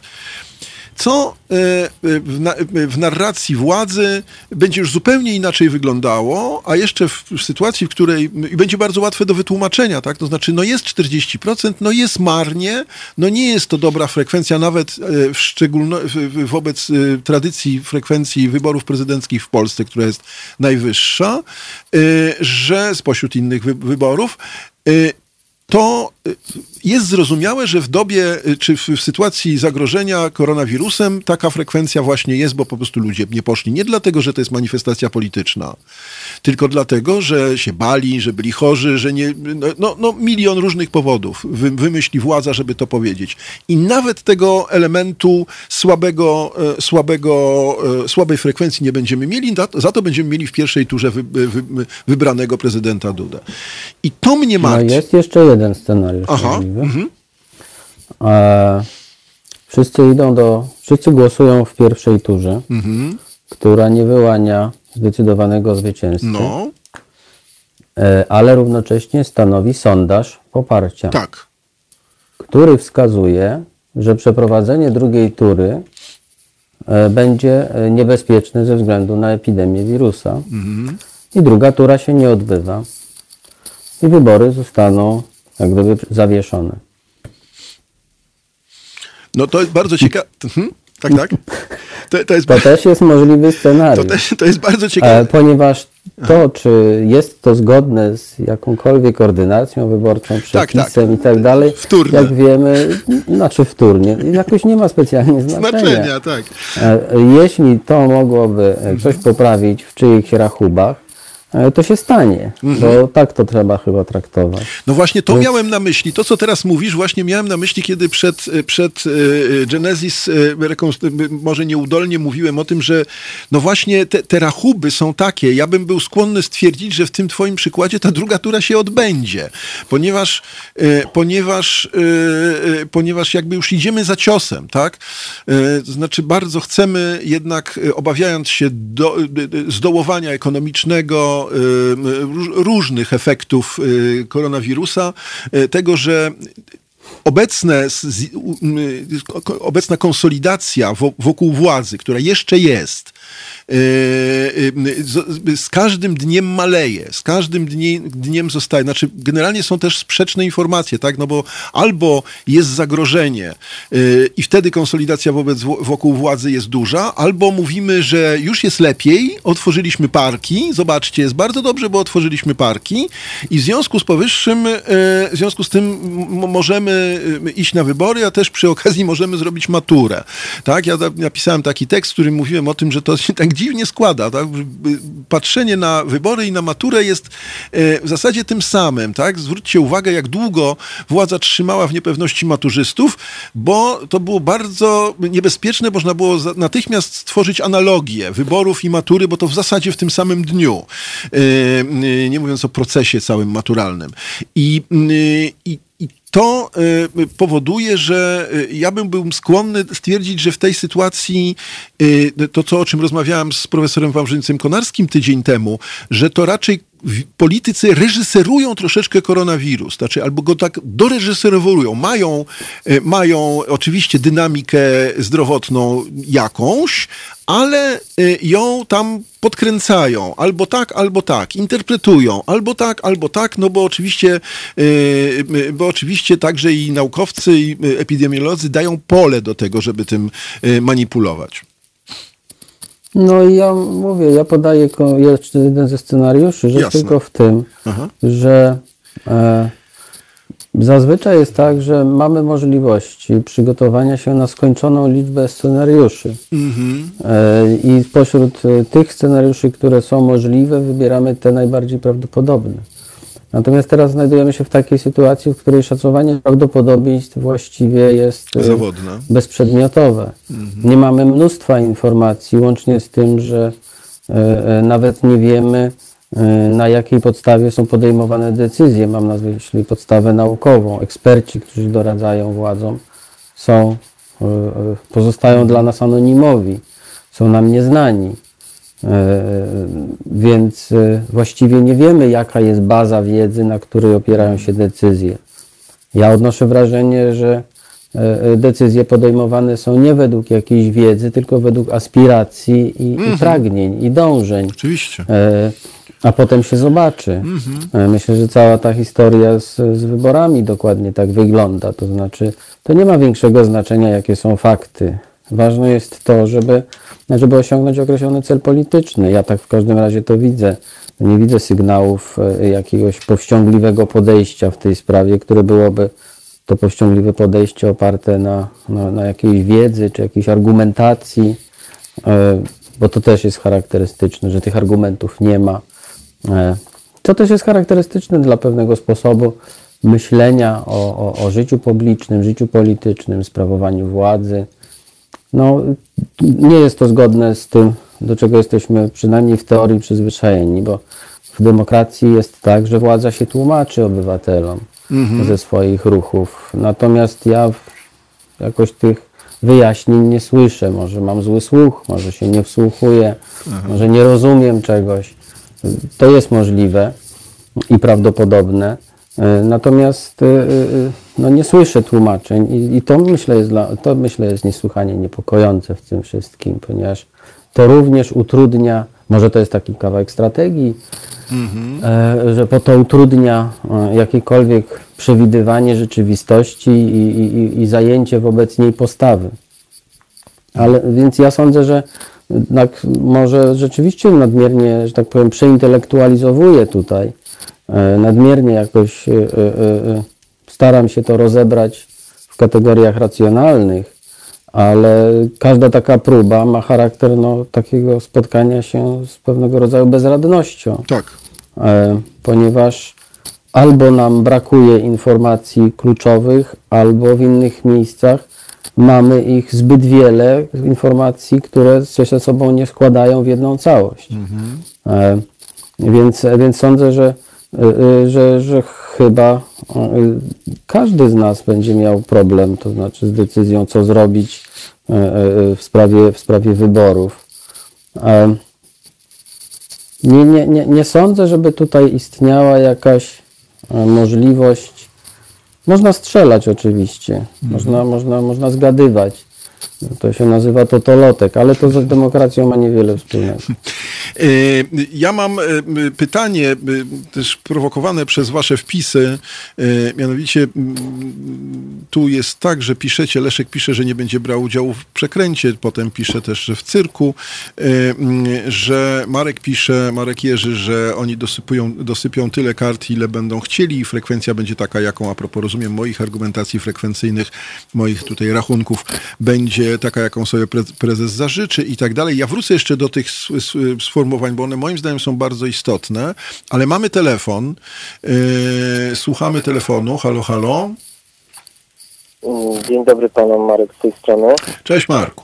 Speaker 1: Co e, e, w, e, w narracji władzy będzie już zupełnie inaczej wyglądało, a jeszcze w, w sytuacji, w której i będzie bardzo łatwe do wytłumaczenia, tak? To znaczy, no jest 40%, no jest marnie, no nie jest to dobra frekwencja, nawet w szczególno, w, w, wobec tradycji frekwencji wyborów prezydenckich w Polsce, która jest najwyższa, że spośród innych wy, wyborów, e, to y, jest zrozumiałe, że w dobie, y, czy w, w sytuacji zagrożenia koronawirusem taka frekwencja właśnie jest, bo po prostu ludzie nie poszli. Nie dlatego, że to jest manifestacja polityczna, tylko dlatego, że się bali, że byli chorzy, że nie. No, no, no milion różnych powodów wy, wymyśli władza, żeby to powiedzieć. I nawet tego elementu słabego, e, słabego, e, słabej frekwencji nie będziemy mieli, za- to będziemy mieli w pierwszej turze wy, wy, wybranego prezydenta Dudę. I to mnie
Speaker 2: No
Speaker 1: martwi.
Speaker 2: jest jeszcze jeden scenariusz.
Speaker 1: Aha,
Speaker 2: możliwy.
Speaker 1: mhm.
Speaker 2: E, wszyscy idą do, wszyscy głosują w pierwszej turze,
Speaker 1: Mhm.
Speaker 2: która nie wyłania zdecydowanego zwycięzcy,
Speaker 1: No,
Speaker 2: e, ale równocześnie stanowi sondaż poparcia,
Speaker 1: tak.
Speaker 2: który wskazuje, że przeprowadzenie drugiej tury e, będzie e, niebezpieczne ze względu na epidemię wirusa. I druga tura się nie odbywa. I wybory zostaną jak gdyby zawieszone.
Speaker 1: No to jest bardzo ciekawe. Mhm. Tak, tak. To, to, jest,
Speaker 2: To też jest możliwy
Speaker 1: to,
Speaker 2: scenariusz.
Speaker 1: też, to jest bardzo
Speaker 2: E,
Speaker 1: ciekawe.
Speaker 2: Ponieważ to, czy jest to zgodne z jakąkolwiek ordynacją wyborczą,
Speaker 1: Tak,
Speaker 2: przepisem
Speaker 1: tak.
Speaker 2: i tak dalej,
Speaker 1: Wtórne.
Speaker 2: jak wiemy, znaczy wtórnie, jakoś nie ma specjalnie znaczenia.
Speaker 1: Znaczenia, tak.
Speaker 2: E, Jeśli to mogłoby e, coś poprawić w czyichś rachubach, e, to się stanie, bo tak to trzeba chyba traktować.
Speaker 1: No właśnie to miałem na myśli. To, co teraz mówisz, właśnie miałem na myśli, kiedy przed, przed e, Genesis e, rekonstru- może nieudolnie mówiłem o tym, że no właśnie te, te rachuby są takie. Ja bym był skłonny stwierdzić, że w tym twoim przykładzie ta druga tura się odbędzie, ponieważ, e, ponieważ, e, e, ponieważ jakby już idziemy za ciosem, tak? E, To znaczy bardzo chcemy jednak, e, obawiając się do, e, e, zdołowania ekonomicznego, e, róż- różnych efektów e, koronawirusa, tego, że obecne, obecna konsolidacja wo- wokół władzy, która jeszcze jest, z, z każdym dniem maleje, z każdym dnie, dniem zostaje. Znaczy, generalnie są też sprzeczne informacje, tak? No bo albo jest zagrożenie i wtedy konsolidacja wobec wokół władzy jest duża, albo mówimy, że już jest lepiej, otworzyliśmy parki, zobaczcie, jest bardzo dobrze, bo otworzyliśmy parki i w związku z powyższym, w związku z tym możemy iść na wybory, a też przy okazji możemy zrobić maturę. Tak? Ja napisałem taki tekst, w którym mówiłem o tym, że to się tak dziwnie składa. Tak? Patrzenie na wybory i na maturę jest e, w zasadzie tym samym. Tak? Zwróćcie uwagę, jak długo władza trzymała w niepewności maturzystów, bo to było bardzo niebezpieczne, można było natychmiast stworzyć analogię wyborów i matury, bo to w zasadzie w tym samym dniu. E, e, Nie mówiąc o procesie całym maturalnym. I, i i to y, powoduje, że y, ja bym był skłonny stwierdzić, że w tej sytuacji y, to, co o czym rozmawiałem z profesorem Wawrzyńcem Konarskim tydzień temu, że to raczej politycy reżyserują troszeczkę koronawirus, znaczy albo go tak doreżyserowują. Mają, y, mają oczywiście dynamikę zdrowotną jakąś, ale y, ją tam podkręcają, albo tak, albo tak, interpretują, albo tak, albo tak, no bo oczywiście, y, bo oczywiście także i naukowcy, i epidemiolodzy dają pole do tego, żeby tym manipulować.
Speaker 2: No i ja mówię, ja podaję jeden ze scenariuszy, że
Speaker 1: Jasne.
Speaker 2: tylko w tym,
Speaker 1: Aha.
Speaker 2: że e, zazwyczaj jest tak, że mamy możliwości przygotowania się na skończoną liczbę scenariuszy. E, I spośród e, tych scenariuszy, które są możliwe, wybieramy te najbardziej prawdopodobne. Natomiast teraz znajdujemy się w takiej sytuacji, w której szacowanie prawdopodobieństw właściwie jest e,
Speaker 1: Zawodne.
Speaker 2: bezprzedmiotowe. Nie mamy mnóstwa informacji, łącznie z tym, że e, e, nawet nie wiemy, na jakiej podstawie są podejmowane decyzje. Mam na myśli podstawę naukową. Eksperci, którzy doradzają władzom, są, pozostają dla nas anonimowi, są nam nieznani. E, Więc e, właściwie nie wiemy, jaka jest baza wiedzy, na której opierają się decyzje. Ja odnoszę wrażenie, że e, decyzje podejmowane są nie według jakiejś wiedzy, tylko według aspiracji i, i pragnień, i dążeń.
Speaker 1: Oczywiście.
Speaker 2: A potem się zobaczy. E, Myślę, że cała ta historia z, z wyborami dokładnie tak wygląda. To znaczy, to nie ma większego znaczenia, jakie są fakty. Ważne jest to, żeby, żeby osiągnąć określony cel polityczny. Ja tak w każdym razie to widzę. Nie widzę sygnałów e, jakiegoś powściągliwego podejścia w tej sprawie, które byłoby to powściągliwe podejście oparte na, na, na jakiejś wiedzy czy jakiejś argumentacji, e, bo to też jest charakterystyczne, że tych argumentów nie ma. E, to też jest charakterystyczne dla pewnego sposobu myślenia o, o, o życiu publicznym, życiu politycznym, sprawowaniu władzy. No, nie jest to zgodne z tym, do czego jesteśmy przynajmniej w teorii przyzwyczajeni, bo w demokracji jest tak, że władza się tłumaczy obywatelom mhm. ze swoich ruchów. Natomiast ja jakoś tych wyjaśnień nie słyszę. Może mam zły słuch, może się nie wsłuchuję, mhm. może nie rozumiem czegoś. To jest możliwe i prawdopodobne. E, natomiast e, e, no, nie słyszę tłumaczeń i, i to, myślę jest dla, to myślę jest niesłychanie niepokojące w tym wszystkim, ponieważ to również utrudnia, może to jest taki kawałek strategii, mhm. że po to utrudnia jakiekolwiek przewidywanie rzeczywistości i, i, i zajęcie wobec niej postawy. Ale więc ja sądzę, że tak może rzeczywiście nadmiernie, że tak powiem, przeintelektualizowuje tutaj nadmiernie jakoś e, e, staram się to rozebrać w kategoriach racjonalnych, ale każda taka próba ma charakter no, takiego spotkania się z pewnego rodzaju bezradnością.
Speaker 1: Tak.
Speaker 2: Ponieważ albo nam brakuje informacji kluczowych, albo w innych miejscach mamy ich zbyt wiele, informacji, które się ze sobą nie składają w jedną całość. Mhm. Więc, więc sądzę, że że, że chyba y, każdy z nas będzie miał problem, to znaczy z decyzją, co zrobić w sprawie, w sprawie wyborów. Nie, nie, nie, nie sądzę, żeby tutaj istniała jakaś możliwość. Można strzelać oczywiście, mhm. można, można, można zgadywać, to się nazywa totolotek, ale to z demokracją ma niewiele wspólnego.
Speaker 1: E, ja mam e, pytanie, e, też prowokowane przez wasze wpisy, mianowicie tu jest tak, że piszecie, Leszek pisze, że nie będzie brał udziału w przekręcie, potem pisze też, że w cyrku, że Marek pisze, Marek Jerzy, że oni dosypują, dosypią tyle kart, ile będą chcieli i frekwencja będzie taka, jaką, a propos rozumiem moich argumentacji frekwencyjnych, moich tutaj rachunków, będzie taka, jaką sobie prezes zażyczy i tak dalej. Ja wrócę jeszcze do tych sformułowań, bo one moim zdaniem są bardzo istotne, ale mamy telefon. Yy, słuchamy telefonu. Halo, halo.
Speaker 5: Dzień dobry panom, Marek z tej strony.
Speaker 1: Cześć Marku.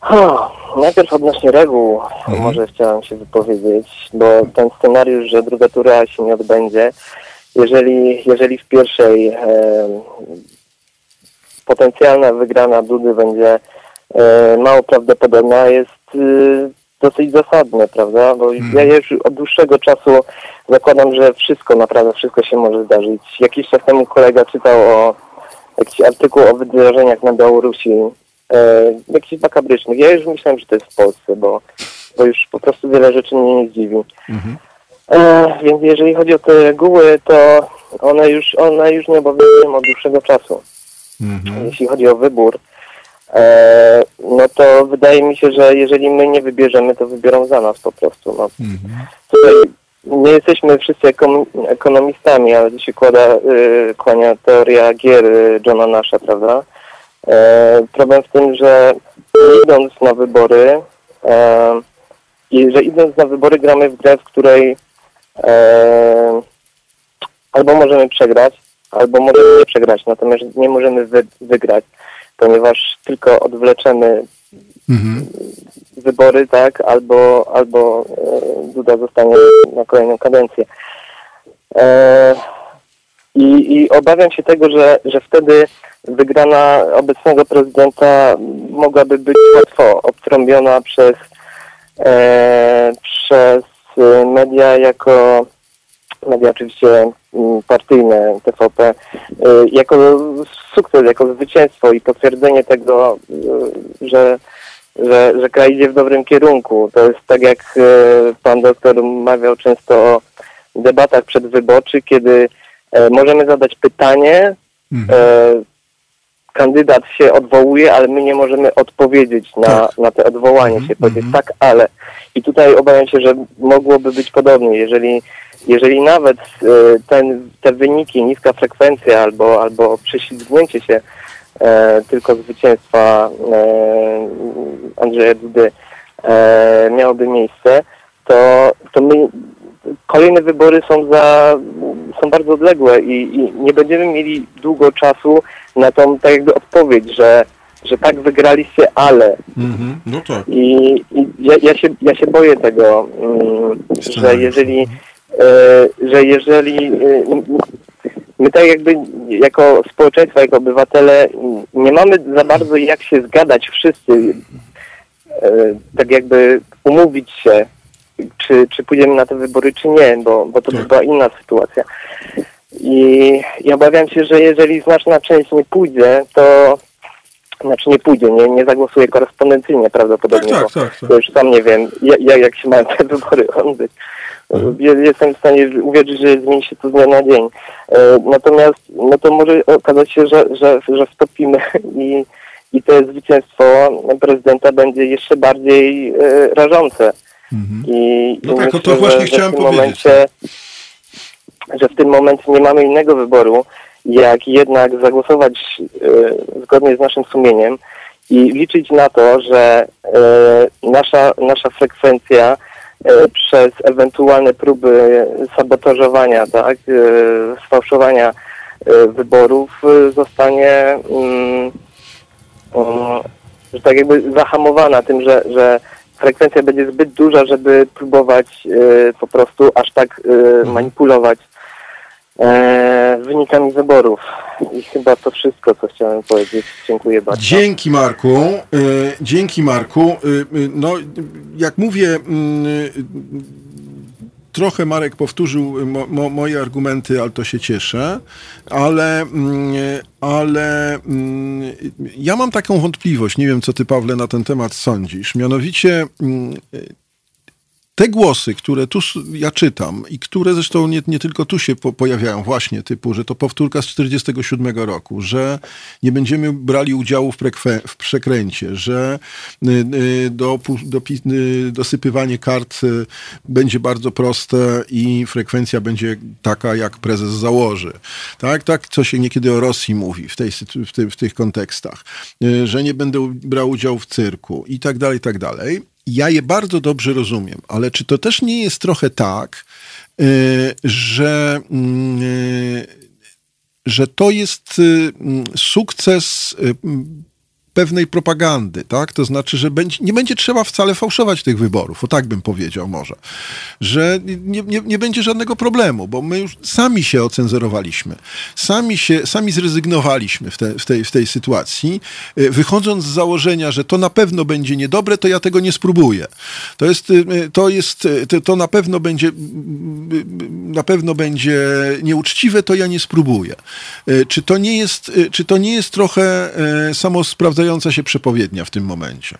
Speaker 5: Ha, najpierw odnośnie reguł mhm. może chciałem się wypowiedzieć, bo ten scenariusz, że druga tura się nie odbędzie, jeżeli, jeżeli w pierwszej e, potencjalna wygrana Dudy będzie mało prawdopodobna, jest e, dosyć zasadne, prawda? Bo mm. ja już od dłuższego czasu zakładam, że wszystko, naprawdę wszystko się może zdarzyć. Jakiś czas temu kolega czytał o jakiś artykuł o wydarzeniach na Białorusi, e, jakiś makabrycznych. Ja już myślałem, że to jest w Polsce, bo, bo już po prostu wiele rzeczy mnie nie zdziwi. -hmm. e, więc jeżeli chodzi o te reguły, to one już, one już nie obowiązują od dłuższego czasu mhm. jeśli chodzi o wybór, e, no to wydaje mi się, że jeżeli my nie wybierzemy, to wybiorą za nas po prostu. No. Mhm. Tutaj nie jesteśmy wszyscy ekonomistami, ale się kłada, y, kłania teoria gier y, Johna Nasha, prawda? E, problem w tym, że idąc na wybory e, i że idąc na wybory gramy w grę, w której e, albo możemy przegrać, albo możemy nie przegrać, natomiast nie możemy wy, wygrać, ponieważ tylko odwleczemy mhm. wybory, tak, albo, albo e, Duda zostanie na kolejną kadencję. E, i, I obawiam się tego, że, że wtedy wygrana obecnego prezydenta mogłaby być łatwo obtrąbiona przez, e, przez media jako media oczywiście mm, partyjne TVP, y, jako sukces, jako zwycięstwo i potwierdzenie tego, y, że, że, że kraj idzie w dobrym kierunku. To jest tak jak y, pan doktor mawiał często o debatach przedwyborczych, kiedy e, możemy zadać pytanie, mhm. E, kandydat się odwołuje, ale my nie możemy odpowiedzieć na, tak. na te odwołanie -hmm. się, powiedzieć -hmm. tak, ale. I tutaj obawiam się, że mogłoby być podobnie, jeżeli jeżeli nawet e, ten, te wyniki, niska frekwencja albo, albo prześlizgnięcie się e, tylko zwycięstwa e, Andrzeja Dudy e, miałoby miejsce, to, to my kolejne wybory są za są bardzo odległe i, i nie będziemy mieli długo czasu na tą tak jakby odpowiedź, że, że tak wygraliście, ale
Speaker 1: Mhm. No tak.
Speaker 5: i, i ja, ja, się, ja się boję tego, mm, że jeżeli, że jeżeli e, my tak jakby jako społeczeństwo, jako obywatele nie mamy za bardzo jak się zgadać wszyscy, e, tak jakby umówić się, czy, czy pójdziemy na te wybory, czy nie, bo, bo to by
Speaker 1: Tak.
Speaker 5: była inna sytuacja. I, I obawiam się, że jeżeli znaczna część nie pójdzie, to znaczy nie pójdzie, nie, nie zagłosuje korespondencyjnie prawdopodobnie,
Speaker 1: Tak,
Speaker 5: bo
Speaker 1: tak, tak, tak.
Speaker 5: ja już sam nie wiem, jak, jak się mają te wybory odbyć.
Speaker 1: Mhm.
Speaker 5: Je- Jestem w stanie uwierzyć, że zmieni się to z dnia na dzień. E, Natomiast no to może okazać się, że, że, że wstopimy i, i to zwycięstwo prezydenta będzie jeszcze bardziej e, rażące. I,
Speaker 1: No
Speaker 5: i
Speaker 1: tak, o
Speaker 5: myślę,
Speaker 1: to właśnie
Speaker 5: że,
Speaker 1: chciałem
Speaker 5: że w tym
Speaker 1: powiedzieć. tak.
Speaker 5: Momencie, że w tym momencie nie mamy innego wyboru, jak jednak zagłosować e, zgodnie z naszym sumieniem i liczyć na to, że nasza, nasza frekwencja przez ewentualne próby sabotażowania, tak, e, sfałszowania e, wyborów e, zostanie mm, mm, że tak jakby zahamowana tym, że, że frekwencja będzie zbyt duża, żeby próbować e, po prostu aż tak e, manipulować e, wynikami wyborów. I chyba to wszystko, co chciałem powiedzieć. Dziękuję bardzo.
Speaker 1: Dzięki Marku. E, Dzięki Marku. E, No, jak mówię, mm, trochę Marek powtórzył mo, mo, moje argumenty, ale to się cieszę, ale, mm, ale mm, ja mam taką wątpliwość, nie wiem co ty Pawle na ten temat sądzisz, mianowicie te głosy, które tu ja czytam i które zresztą nie, nie tylko tu się po, pojawiają właśnie, typu, że to powtórka z 47 roku, że nie będziemy brali udziału w, prekwe, w przekręcie, że y, y, do, do, y, dosypywanie kart y, będzie bardzo proste i frekwencja będzie taka, jak prezes założy. Tak, tak, co się niekiedy o Rosji mówi w, tej, w, ty, w tych kontekstach, y, że nie będę brał udziału w cyrku i tak dalej, i tak dalej. Ja je bardzo dobrze rozumiem, ale czy to też nie jest trochę tak, y, że, mm, y, że to jest y, mm, sukces pewnej propagandy, tak? To znaczy, że będzie, nie będzie trzeba wcale fałszować tych wyborów, o tak bym powiedział może. Że nie, nie, nie będzie żadnego problemu, bo my już sami się ocenzurowaliśmy, sami, się, sami zrezygnowaliśmy w, te, w, tej, w tej sytuacji, y, wychodząc z założenia, że to na pewno będzie niedobre, to ja tego nie spróbuję. To jest, y, to jest, y, to, na pewno będzie, na pewno będzie nieuczciwe, to ja nie spróbuję. Czy to nie jest, czy to nie jest trochę y, samosprawdzająca się przepowiednia w tym momencie?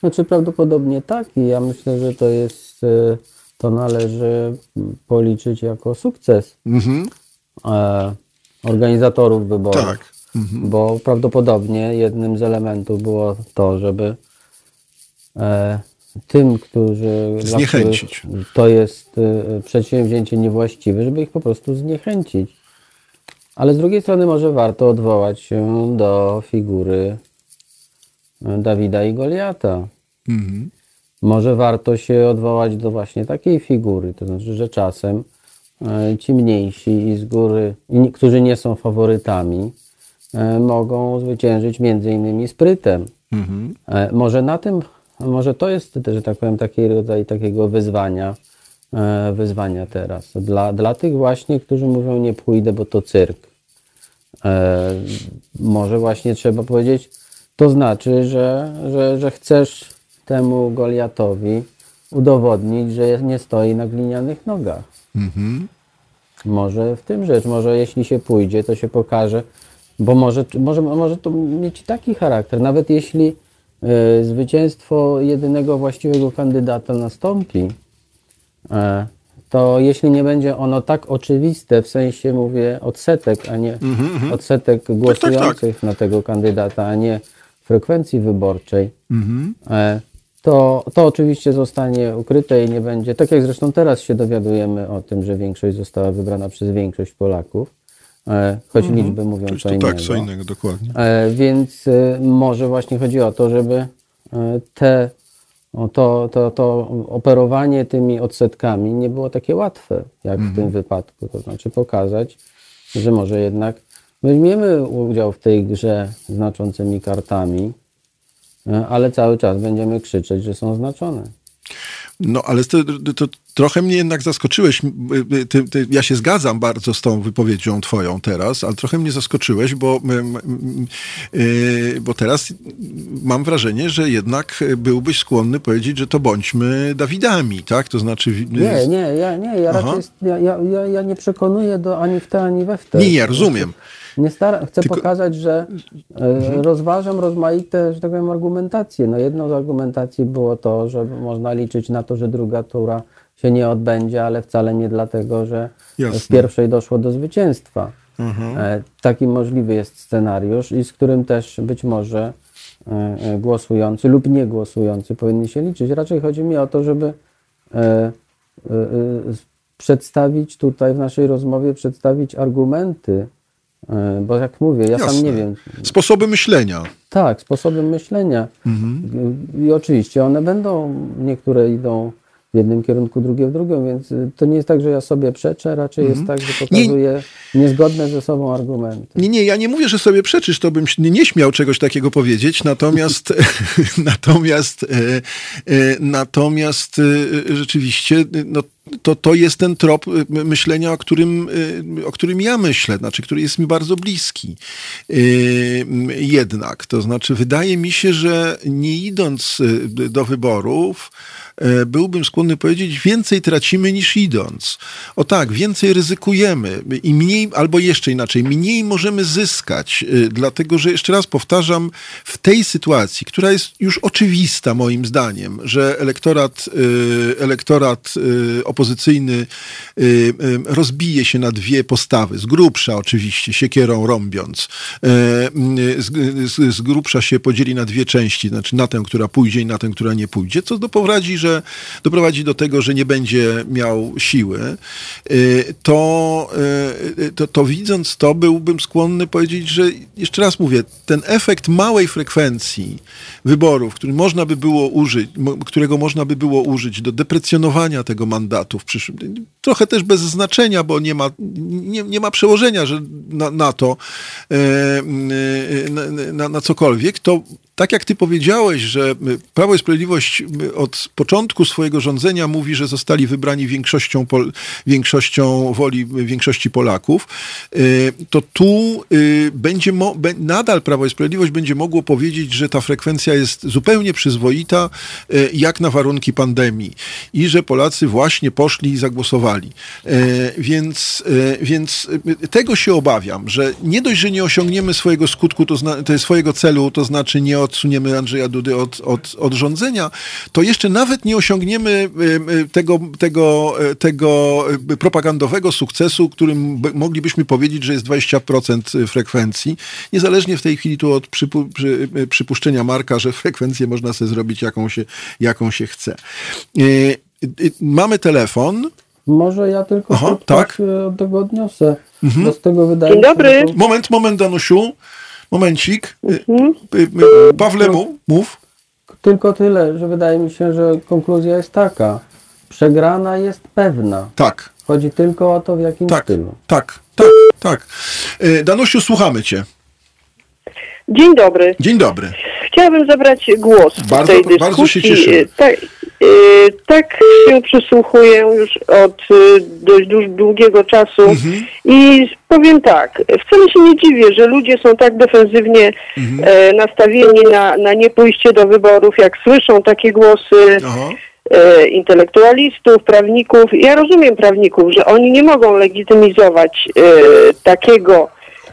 Speaker 2: Znaczy prawdopodobnie tak i ja myślę, że to jest, e, to należy policzyć jako sukces
Speaker 1: Mhm.
Speaker 2: e, organizatorów wyborów.
Speaker 1: Tak.
Speaker 2: Bo prawdopodobnie jednym z elementów było to, żeby e, tym, którzy
Speaker 1: Zniechęcić.
Speaker 2: to jest przedsięwzięcie niewłaściwe, żeby ich po prostu zniechęcić. Ale z drugiej strony może warto odwołać się do figury e, Dawida i Goliata.
Speaker 1: Mhm.
Speaker 2: Może warto się odwołać do właśnie takiej figury, to znaczy, że czasem e, ci mniejsi i z góry, którzy nie są faworytami, e, mogą zwyciężyć między innymi sprytem.
Speaker 1: Mhm.
Speaker 2: Może na tym, może to jest, że tak powiem, taki rodzaj takiego wyzwania, wyzwania teraz. Dla, dla tych właśnie, którzy mówią nie pójdę, bo to cyrk. E, Może właśnie trzeba powiedzieć, to znaczy, że, że, że chcesz temu Goliatowi udowodnić, że nie stoi na glinianych nogach.
Speaker 1: Mhm.
Speaker 2: Może w tym rzecz, może jeśli się pójdzie, to się pokaże, bo może, może, może to mieć taki charakter, nawet jeśli e, zwycięstwo jedynego właściwego kandydata nastąpi, e, to jeśli nie będzie ono tak oczywiste, w sensie mówię odsetek, a nie odsetek głosujących na tego kandydata, a nie frekwencji wyborczej,
Speaker 1: Mhm.
Speaker 2: e, to, to oczywiście zostanie ukryte i nie będzie. Tak jak zresztą teraz się dowiadujemy o tym, że większość została wybrana przez większość Polaków, e, choć liczby mówią co
Speaker 1: to
Speaker 2: innego.
Speaker 1: tak, co innego, dokładnie.
Speaker 2: E, Więc e, może właśnie chodzi o to, żeby e, te, o to, to, to operowanie tymi odsetkami nie było takie łatwe, jak w tym wypadku. To znaczy pokazać, że może jednak weźmiemy udział w tej grze znaczącymi kartami, e, ale cały czas będziemy krzyczeć, że są znaczone.
Speaker 1: No, ale to, to trochę mnie jednak zaskoczyłeś. Ty, ty, ja się zgadzam bardzo z tą wypowiedzią twoją teraz, ale trochę mnie zaskoczyłeś, bo, y, bo teraz mam wrażenie, że jednak byłbyś skłonny powiedzieć, że to bądźmy Dawidami, tak? To znaczy...
Speaker 2: Nie, nie, ja nie, ja
Speaker 1: Aha.
Speaker 2: raczej ja, ja, ja, ja nie przekonuję do ani w te, ani we w te.
Speaker 1: Nie, nie, rozumiem.
Speaker 2: Nie stara, chcę
Speaker 1: Tylko-
Speaker 2: pokazać, że e, rozważam rozmaite, że tak powiem, argumentacje. No jedną z argumentacji było to, że można liczyć na to, że druga tura się nie odbędzie, ale wcale nie dlatego, że
Speaker 1: Jasne.
Speaker 2: w pierwszej doszło do zwycięstwa. E, taki możliwy jest scenariusz i z którym też być może e, głosujący lub nie głosujący powinni się liczyć. Raczej chodzi mi o to, żeby przedstawić tutaj w naszej rozmowie, przedstawić argumenty, bo jak mówię, ja sam
Speaker 1: Jasne.
Speaker 2: nie wiem.
Speaker 1: Sposoby myślenia.
Speaker 2: Tak, sposoby myślenia. I oczywiście one będą, niektóre idą w jednym kierunku, drugie w drugim, więc y, to nie jest tak, że ja sobie przeczę, raczej jest tak, że pokazuję niezgodne ze sobą argumenty.
Speaker 1: Nie, nie, ja nie mówię, że sobie przeczysz, to bym nie, nie śmiał czegoś takiego powiedzieć, natomiast natomiast e, e, natomiast e, rzeczywiście e, no, to, to jest ten trop e, myślenia, o którym, e, o którym ja myślę, znaczy, który jest mi bardzo bliski. M, Jednak, to znaczy wydaje mi się, że nie idąc do wyborów, byłbym skłonny powiedzieć, więcej tracimy niż idąc. O tak, więcej ryzykujemy i mniej, albo jeszcze inaczej, mniej możemy zyskać, y, dlatego że jeszcze raz powtarzam, w tej sytuacji, która jest już oczywista moim zdaniem, że elektorat, y, elektorat opozycyjny rozbije się na dwie postawy, z grubsza oczywiście, siekierą rąbiąc, z, z, z grubsza się podzieli na dwie części, znaczy na tę, która pójdzie i na tę, która nie pójdzie, co doprowadzi, że, doprowadzi do tego, że nie będzie miał siły, y, to, y, to, to widząc to, byłbym skłonny powiedzieć, że jeszcze raz mówię, ten efekt małej frekwencji wyborów, który można by było użyć, którego można by było użyć do deprecjonowania tego mandatu w przyszłym, trochę też bez znaczenia, bo nie ma, nie, nie ma przełożenia że na, na to, e, na, na, na cokolwiek, to tak jak ty powiedziałeś, że Prawo i Sprawiedliwość od początku swojego rządzenia mówi, że zostali wybrani większością, większością woli większości Polaków, y, to tu y, będzie nadal Prawo i Sprawiedliwość będzie mogło powiedzieć, że ta frekwencja jest zupełnie przyzwoita, y, jak na warunki pandemii i że Polacy właśnie poszli i zagłosowali. Więc, więc tego się obawiam, że nie dość, że nie osiągniemy swojego skutku, to, zna- to swojego celu, to znaczy nie odsuniemy Andrzeja Dudy od, od, od rządzenia, to jeszcze nawet nie osiągniemy y, y, tego, tego, y, tego propagandowego sukcesu, którym by- moglibyśmy powiedzieć, że jest 20% frekwencji. Niezależnie w tej chwili tu od przypu, przy, przypuszczenia Marka, że frekwencję można sobie zrobić jaką się, jaką się chce. Mamy telefon.
Speaker 2: Może ja tylko
Speaker 1: Aha, tak.
Speaker 2: się do tego odniosę, bo z tego wydaje
Speaker 6: Dzień dobry.
Speaker 2: to-
Speaker 1: Moment, moment, Danusiu. Momencik. Y, Pawle, mów.
Speaker 2: Tylko tyle, że wydaje mi się, że konkluzja jest taka. Przegrana jest pewna.
Speaker 1: Tak,
Speaker 2: Chodzi tylko o to, w jakim
Speaker 1: tak,
Speaker 2: stylu.
Speaker 1: tak, tak, tak. Y, Danusiu, słuchamy cię.
Speaker 6: Dzień dobry.
Speaker 1: Dzień dobry.
Speaker 6: Chciałabym zabrać głos
Speaker 1: Bardzo-
Speaker 6: w tej dyskusji.
Speaker 1: bardzo się cieszymy.
Speaker 6: E, Tak, e, tak się przysłuchuję już od e, dość dłu- długiego czasu
Speaker 1: Mhm.
Speaker 6: i powiem tak, wcale się nie dziwię, że ludzie są tak defensywnie
Speaker 1: Mhm.
Speaker 6: nastawieni na, na niepójście do wyborów, jak słyszą takie głosy
Speaker 1: Aha.
Speaker 6: intelektualistów, prawników. Ja rozumiem prawników, że oni nie mogą legitymizować takiego,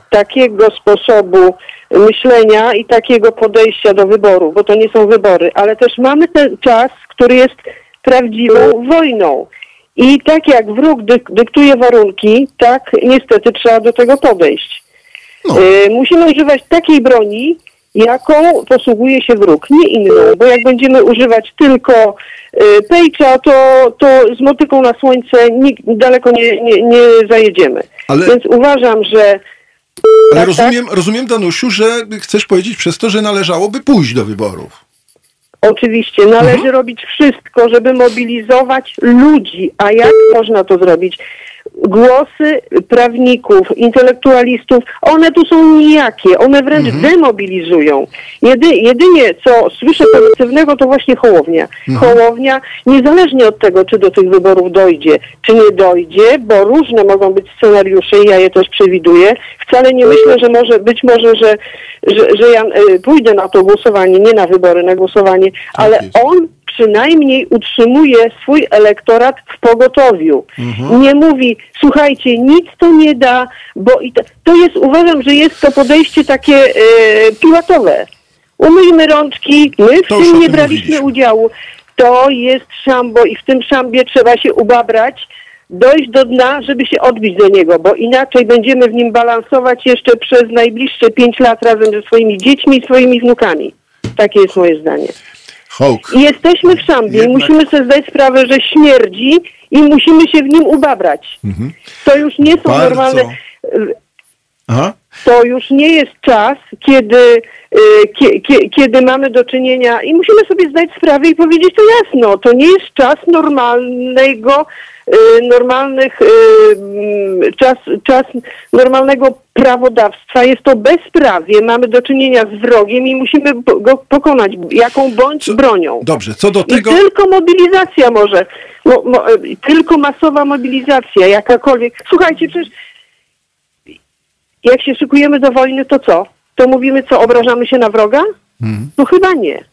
Speaker 6: takiego sposobu myślenia i takiego podejścia do wyborów, bo to nie są wybory, ale też mamy ten czas, który jest prawdziwą wojną. I tak jak wróg dyk- dyktuje warunki, tak niestety trzeba do tego podejść.
Speaker 1: No.
Speaker 6: E, Musimy używać takiej broni, jaką posługuje się wróg, nie inną, bo jak będziemy używać tylko y, pejcza, to, to z motyką na słońce daleko nie, nie, nie zajedziemy.
Speaker 1: Ale-
Speaker 6: Więc uważam, że
Speaker 1: Ale
Speaker 6: tak,
Speaker 1: rozumiem, rozumiem, Danusiu, że chcesz powiedzieć przez to, że należałoby pójść do wyborów.
Speaker 6: Oczywiście, należy
Speaker 1: Mhm.
Speaker 6: robić wszystko, żeby mobilizować ludzi. A jak można to zrobić? Głosy prawników, intelektualistów, one tu są nijakie, one wręcz
Speaker 1: Mhm.
Speaker 6: demobilizują. Jedy, jedynie co słyszę pozytywnego to właśnie Hołownia.
Speaker 1: Mhm.
Speaker 6: Hołownia, niezależnie od tego, czy do tych wyborów dojdzie, czy nie dojdzie, bo różne mogą być scenariusze i ja je też przewiduję, wcale nie myślę, że może być może, że, że, że ja y, pójdę na to głosowanie, nie na wybory, na głosowanie, ale
Speaker 1: jest.
Speaker 6: on przynajmniej utrzymuje swój elektorat w pogotowiu.
Speaker 1: Mhm.
Speaker 6: Nie mówi, słuchajcie, nic to nie da, bo i to, to jest, uważam, że jest to podejście takie e, piłatowe. Umyjmy rączki, my w
Speaker 1: To
Speaker 6: tym nie braliśmy
Speaker 1: mówiliśmy.
Speaker 6: udziału. To jest szambo i w tym szambie trzeba się ubabrać, dojść do dna, żeby się odbić do niego, bo inaczej będziemy w nim balansować jeszcze przez najbliższe pięć lat razem ze swoimi dziećmi i swoimi wnukami. Takie jest moje zdanie. I jesteśmy w szambie
Speaker 1: Jednak-
Speaker 6: i musimy sobie zdać sprawę, że śmierdzi i musimy się w nim ubabrać. To już nie są
Speaker 1: Mhm. Bardzo.
Speaker 6: normalne...
Speaker 1: Aha.
Speaker 6: To już nie jest czas, kiedy, y, kie, kie, kiedy mamy do czynienia i musimy sobie zdać sprawę i powiedzieć to jasno. To nie jest czas normalnego, normalnych, y, mm, czas, czas normalnego prawodawstwa. Jest to bezprawie. Mamy do czynienia z wrogiem i musimy go pokonać jaką bądź
Speaker 1: Co-
Speaker 6: bronią.
Speaker 1: Dobrze, co do
Speaker 6: I
Speaker 1: tego...
Speaker 6: tylko mobilizacja może, mo, mo, e, tylko masowa mobilizacja, jakakolwiek. Słuchajcie, przecież jak się szykujemy do wojny, to co? To mówimy co, obrażamy się na wroga? No chyba nie,
Speaker 1: y,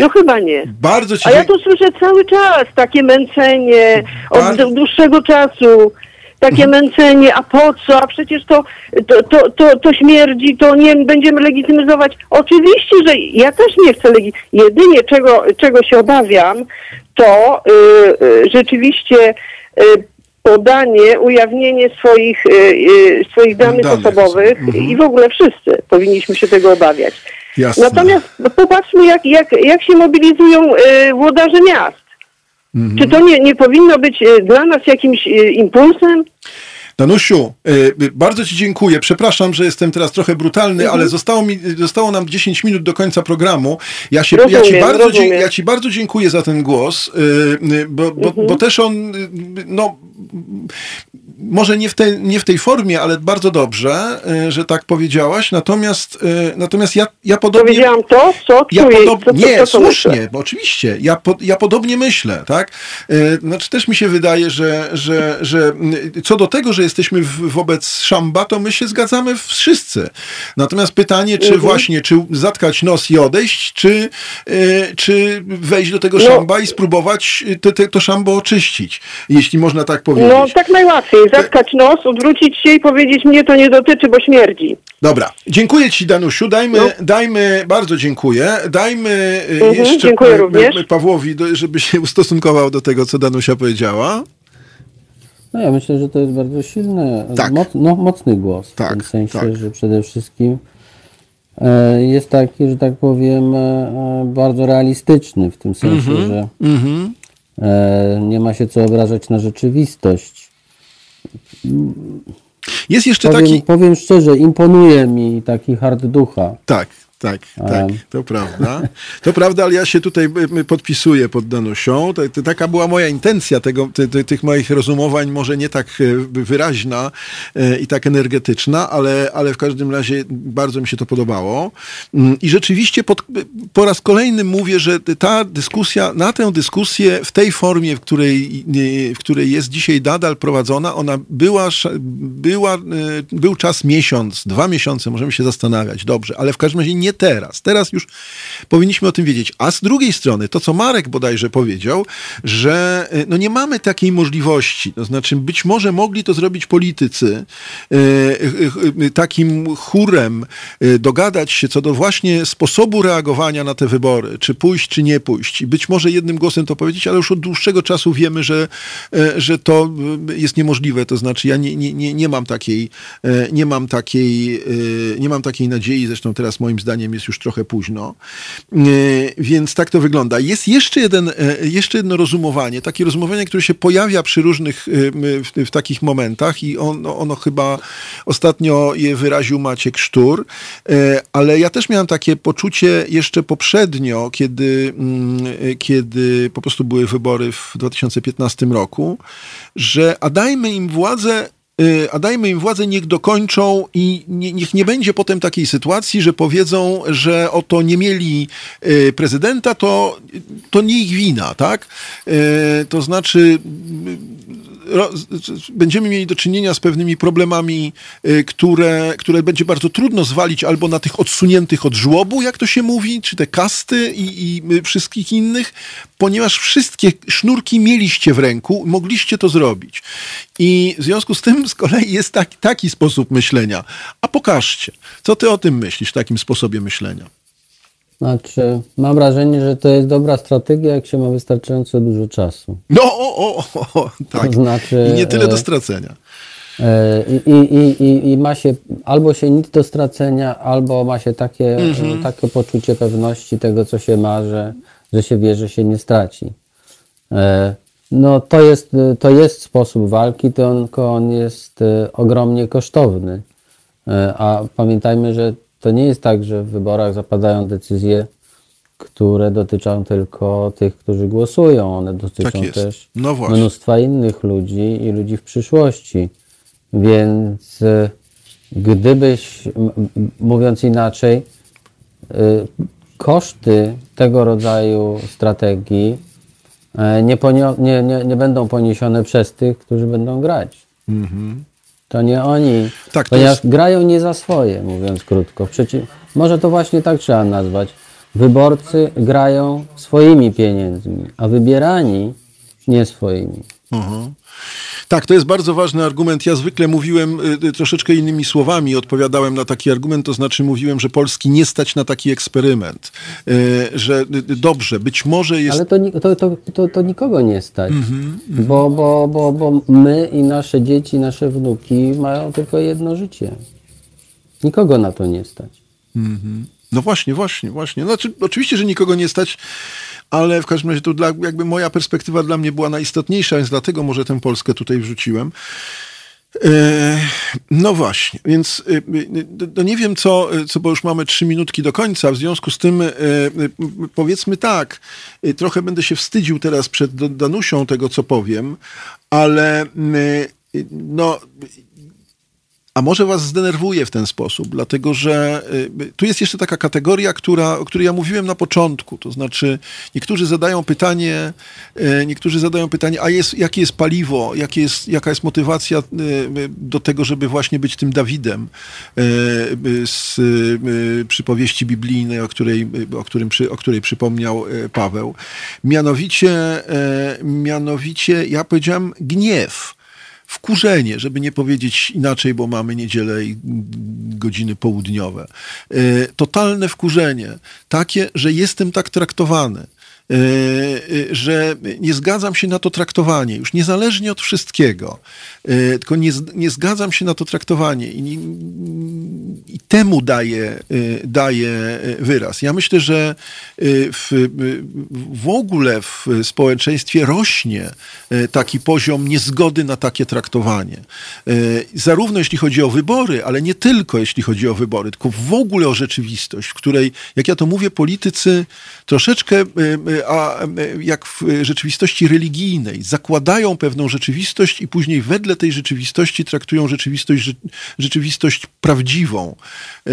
Speaker 6: no chyba nie.
Speaker 1: Bardzo ci
Speaker 6: A ja tu słyszę cały czas takie męczenie od
Speaker 1: Bardzo-
Speaker 6: dłuższego czasu. Takie męczenie, a po co? A przecież to, to, to, to, to śmierdzi, to nie będziemy legitymizować. Oczywiście, że ja też nie chcę legi- Jedynie czego, czego się obawiam, to y, y, rzeczywiście y, podanie, ujawnienie swoich, y, y, swoich danych,
Speaker 1: Danych
Speaker 6: osobowych
Speaker 1: Mhm.
Speaker 6: i w ogóle wszyscy powinniśmy się tego obawiać.
Speaker 1: Jasne.
Speaker 6: Natomiast popatrzmy, jak, jak, jak się mobilizują y, włodarze miast.
Speaker 1: Mhm.
Speaker 6: Czy to nie, nie powinno być y, dla nas jakimś y, impulsem?
Speaker 1: Danusiu, y, bardzo Ci dziękuję. Przepraszam, że jestem teraz trochę brutalny,
Speaker 6: Mhm.
Speaker 1: ale zostało, mi, zostało nam 10 minut do końca programu. Ja, się, ja,
Speaker 6: Rozumiem,
Speaker 1: ci bardzo,
Speaker 6: rozumiem.
Speaker 1: ja Ci bardzo dziękuję za ten głos, y, y, bo, bo,
Speaker 6: Mhm.
Speaker 1: bo też on, no, może nie w, tej, nie w tej formie, ale bardzo dobrze, że tak powiedziałaś. Natomiast, natomiast ja, ja podobnie...
Speaker 6: Powiedziałam to, co
Speaker 1: Ja
Speaker 6: czuję.
Speaker 1: podob...
Speaker 6: co, co,
Speaker 1: Nie,
Speaker 6: co, co
Speaker 1: słusznie,
Speaker 6: myślę.
Speaker 1: bo oczywiście. Ja, po, ja podobnie myślę, tak? Znaczy też mi się wydaje, że, że, że co do tego, że jesteśmy wobec szamba, to my się zgadzamy wszyscy. Natomiast pytanie, czy
Speaker 6: Mhm.
Speaker 1: właśnie, czy zatkać nos i odejść, czy, yy, czy wejść do tego
Speaker 6: No.
Speaker 1: szamba i spróbować te, te, to szambo oczyścić, jeśli można tak powiedzieć.
Speaker 6: No tak najłatwiej. Zatkać nos, odwrócić się i powiedzieć mnie to nie dotyczy, bo śmierdzi.
Speaker 1: Dobra, dziękuję Ci Danusiu, dajmy,
Speaker 6: No.
Speaker 1: dajmy, bardzo dziękuję, dajmy
Speaker 6: Mhm,
Speaker 1: jeszcze
Speaker 6: dziękuję.
Speaker 1: Pawłowi, żeby się ustosunkował do tego, co Danusia powiedziała.
Speaker 2: No ja myślę, że to jest bardzo silny,
Speaker 1: Tak.
Speaker 2: moc, no, mocny głos.
Speaker 1: Tak,
Speaker 2: w tym sensie,
Speaker 1: tak.
Speaker 2: że przede wszystkim e, jest taki, że tak powiem, e, e, bardzo realistyczny w tym sensie,
Speaker 1: Mhm.
Speaker 2: że e, nie ma się co obrażać na rzeczywistość.
Speaker 1: Jest jeszcze
Speaker 2: Powiem,
Speaker 1: taki...
Speaker 2: powiem szczerze, imponuje mi taki hard ducha.
Speaker 1: Tak, tak, tak, to prawda. To prawda, ale ja się tutaj y, y, podpisuję pod Danusią. Taka była moja intencja tego, ty, ty, tych moich rozumowań, może nie tak y, wyraźna i tak energetyczna, ale, ale w każdym razie bardzo mi się to podobało. Mm, I rzeczywiście pod, po raz kolejny mówię, że ta dyskusja, na tę dyskusję w tej formie, w której, w której jest dzisiaj nadal prowadzona, ona była, była, był czas miesiąc, dwa miesiące, możemy się zastanawiać, dobrze, ale w każdym razie nie teraz. Teraz już powinniśmy o tym wiedzieć. A z drugiej strony, to co Marek bodajże powiedział, że y, no nie mamy takiej możliwości. To znaczy, być może mogli to zrobić politycy y, y, takim chórem dogadać się co do właśnie sposobu reagowania na te wybory, czy pójść, czy nie pójść. I być może jednym głosem to powiedzieć, ale już od dłuższego czasu wiemy, że, że to jest niemożliwe. To znaczy, ja nie, nie, nie, nie mam takiej, nie mam takiej, nie mam takiej nadziei, zresztą teraz moim zdaniem zdaniem jest już trochę późno. E, Więc tak to wygląda. Jest jeszcze, jeden, e, jeszcze jedno rozumowanie, takie rozumowanie, które się pojawia przy różnych, e, w, w takich momentach i on, ono chyba ostatnio je wyraził Maciek Sztur, ale ja też miałem takie poczucie jeszcze poprzednio, kiedy, mm, kiedy po prostu były wybory w 2015 roku, że a dajmy im władzę a dajmy im władzę, niech dokończą i nie, niech nie będzie potem takiej sytuacji, że powiedzą, że oto nie mieli y, prezydenta, to, to nie ich wina, tak? Y, To znaczy, będziemy mieli do czynienia z pewnymi problemami, y, które, które będzie bardzo trudno zwalić albo na tych odsuniętych od żłobu, jak to się mówi, czy te kasty i, i y, wszystkich innych, ponieważ wszystkie sznurki mieliście w ręku, mogliście to zrobić. I w związku z tym z kolei jest taki, taki sposób myślenia. A pokażcie, co ty o tym myślisz, takim sposobie myślenia?
Speaker 2: Znaczy, mam wrażenie, że to jest dobra strategia, jak się ma wystarczająco dużo czasu.
Speaker 1: No, o, o, o, tak.
Speaker 2: To znaczy,
Speaker 1: I nie tyle do
Speaker 2: e,
Speaker 1: stracenia.
Speaker 2: E, I, i, i, I ma się albo się nic do stracenia, albo ma się takie,
Speaker 1: Mhm.
Speaker 2: takie poczucie pewności tego, co się ma, że, że się wie, że się nie straci. E, No to jest, to jest sposób walki, tylko on jest ogromnie kosztowny. A pamiętajmy, że to nie jest tak, że w wyborach zapadają decyzje, które dotyczą tylko tych, którzy głosują. One dotyczą
Speaker 1: Tak
Speaker 2: też
Speaker 1: No
Speaker 2: mnóstwa innych ludzi i ludzi w przyszłości. Więc e, gdybyś, mówiąc inaczej, e, koszty tego rodzaju strategii e, nie, nie, nie, nie będą poniesione przez tych, którzy będą grać. To nie oni.
Speaker 1: Tak,
Speaker 2: ponieważ
Speaker 1: jest-
Speaker 2: grają nie za swoje, mówiąc krótko. Przeci- może to właśnie tak trzeba nazwać. Wyborcy grają swoimi pieniędzmi, a wybierani nie swoimi.
Speaker 1: Mhm. Tak, to jest bardzo ważny argument. Ja zwykle mówiłem y, y, troszeczkę innymi słowami, odpowiadałem na taki argument, to znaczy mówiłem, że Polski nie stać na taki eksperyment. Y, Że y, dobrze, być może jest
Speaker 2: Ale to, to, to, to, to nikogo nie stać,
Speaker 1: Mhm,
Speaker 2: bo, bo, bo, bo my i nasze dzieci, nasze wnuki mają tylko jedno życie. Nikogo na to nie stać.
Speaker 1: No właśnie, właśnie, właśnie. Znaczy, oczywiście, że nikogo nie stać, ale w każdym razie to dla, jakby moja perspektywa dla mnie była najistotniejsza, więc dlatego może tę Polskę tutaj wrzuciłem. E, No właśnie, więc y, y, no nie wiem co, co, bo już mamy trzy minutki do końca, w związku z tym powiedzmy tak, trochę będę się wstydził teraz przed Danusią tego, co powiem, ale no a może was zdenerwuje w ten sposób, dlatego że y, tu jest jeszcze taka kategoria, która, o której ja mówiłem na początku. To znaczy, niektórzy zadają pytanie, y, niektórzy zadają pytanie, a jest, jakie jest paliwo, jakie jest, jaka jest motywacja y, do tego, żeby właśnie być tym Dawidem z przypowieści biblijnej, o której, o którym, o której przypomniał Paweł. Mianowicie, mianowicie ja powiedziałem gniew wkurzenie, żeby nie powiedzieć inaczej, bo mamy niedzielę i godziny południowe. E, Totalne wkurzenie, takie, że jestem tak traktowany. E, e, Że nie zgadzam się na to traktowanie, już niezależnie od wszystkiego, e, tylko nie, nie zgadzam się na to traktowanie i, i temu daję, daję wyraz. Ja myślę, że w, w ogóle w społeczeństwie rośnie taki poziom niezgody na takie traktowanie. Zarówno jeśli chodzi o wybory, ale nie tylko jeśli chodzi o wybory, tylko w ogóle o rzeczywistość, w której, jak ja to mówię, politycy troszeczkę, a jak w rzeczywistości religijnej, zakładają pewną rzeczywistość i później wedle tej rzeczywistości traktują rzeczywistość, rze- rzeczywistość prawdziwą. E,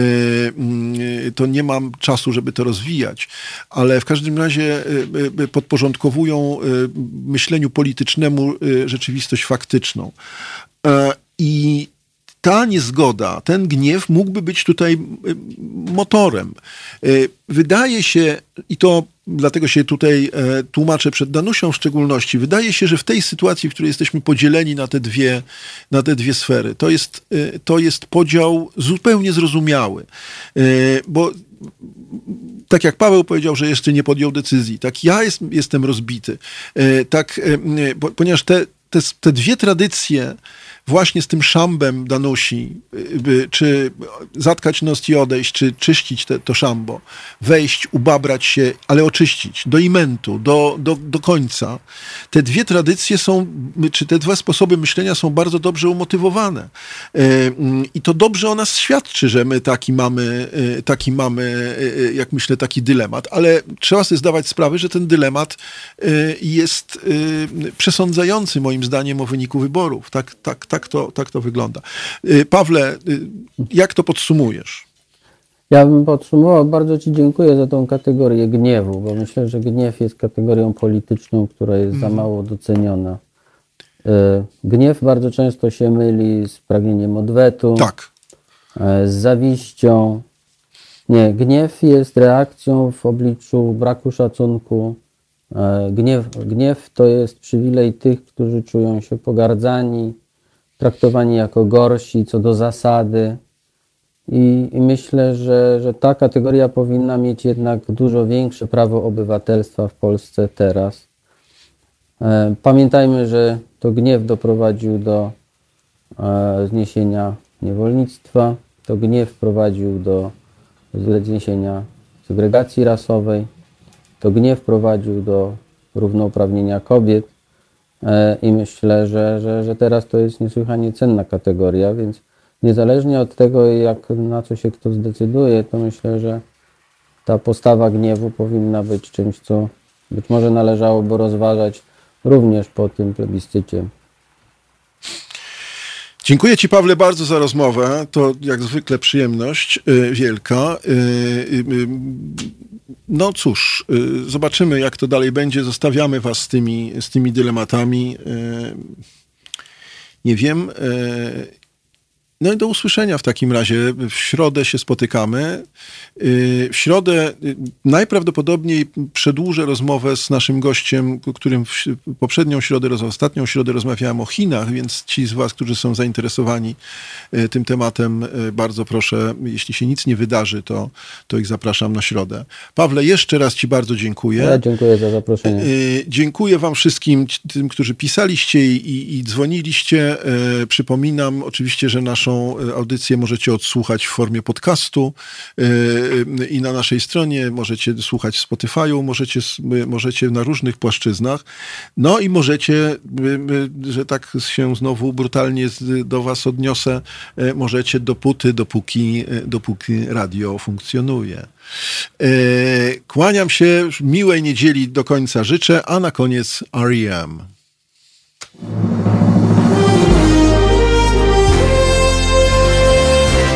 Speaker 1: mm, To nie mam czasu, żeby to rozwijać, ale w każdym razie e, e, podporządkowują myśleniu politycznemu rzeczywistość faktyczną. I ta niezgoda, ten gniew mógłby być tutaj motorem. Wydaje się, i to dlatego się tutaj e, tłumaczę przed Danusią w szczególności, wydaje się, że w tej sytuacji, w której jesteśmy podzieleni na te dwie, na te dwie sfery, to jest, y, to jest podział zupełnie zrozumiały. Y, Bo tak jak Paweł powiedział, że jeszcze nie podjął decyzji, tak ja jest, jestem rozbity. E, Tak, e, bo, ponieważ te, te, te dwie tradycje właśnie z tym szambem Danusi, czy zatkać nos i odejść, czy czyścić te, to szambo, wejść, ubabrać się, ale oczyścić, do imentu, do, do, do końca. Te dwie tradycje są, czy te dwa sposoby myślenia są bardzo dobrze umotywowane. I to dobrze o nas świadczy, że my taki mamy, taki mamy, jak myślę, taki dylemat, ale trzeba sobie zdawać sprawę, że ten dylemat jest przesądzający moim zdaniem o wyniku wyborów. Tak, tak, tak, to, tak to wygląda. Y, Pawle, y, jak to podsumujesz?
Speaker 2: Ja bym podsumował, bardzo Ci dziękuję za tą kategorię gniewu, bo myślę, że gniew jest kategorią polityczną, która jest za mhm. mało doceniona. Y, gniew bardzo często się myli z pragnieniem odwetu,
Speaker 1: tak.
Speaker 2: z zawiścią. Nie, gniew jest reakcją w obliczu braku szacunku, gniew, gniew to jest przywilej tych, którzy czują się pogardzani, traktowani jako gorsi co do zasady. I, I, myślę, że, że ta kategoria powinna mieć jednak dużo większe prawo obywatelstwa w Polsce teraz. E, pamiętajmy, że to gniew doprowadził do e, zniesienia niewolnictwa, to gniew prowadził do zniesienia segregacji rasowej, to gniew prowadził do równouprawnienia kobiet i myślę, że, że, że teraz to jest niesłychanie cenna kategoria, więc niezależnie od tego, jak, na co się kto zdecyduje, to myślę, że ta postawa gniewu powinna być czymś, co być może należałoby rozważać również po tym plebiscycie.
Speaker 1: Dziękuję Ci, Pawle, bardzo za rozmowę. To jak zwykle przyjemność y, wielka. Y, y, no cóż, zobaczymy, jak to dalej będzie. Zostawiamy Was z tymi, z tymi dylematami. Nie wiem. No i do usłyszenia w takim razie. W środę się spotykamy. Y, w środę y, najprawdopodobniej przedłużę rozmowę z naszym gościem, którym poprzednią środę, ostatnią środę rozmawiałem o Chinach, więc ci z Was, którzy są zainteresowani y, tym tematem, bardzo proszę, jeśli się nic nie wydarzy, to, to ich zapraszam na środę. Pawle, jeszcze raz Ci bardzo dziękuję.
Speaker 2: Ja dziękuję za zaproszenie.
Speaker 1: Dziękuję Wam wszystkim, tym, którzy pisaliście i, i dzwoniliście. Przypominam oczywiście, że naszą audycję możecie odsłuchać w formie podcastu i na naszej stronie, możecie słuchać w Spotify'u, możecie, możecie na różnych płaszczyznach. No i możecie, że tak się znowu brutalnie do was odniosę, e, możecie dopóty, dopóki, e, dopóki radio funkcjonuje. E, kłaniam się, miłej niedzieli do końca życzę, a na koniec R.E.M.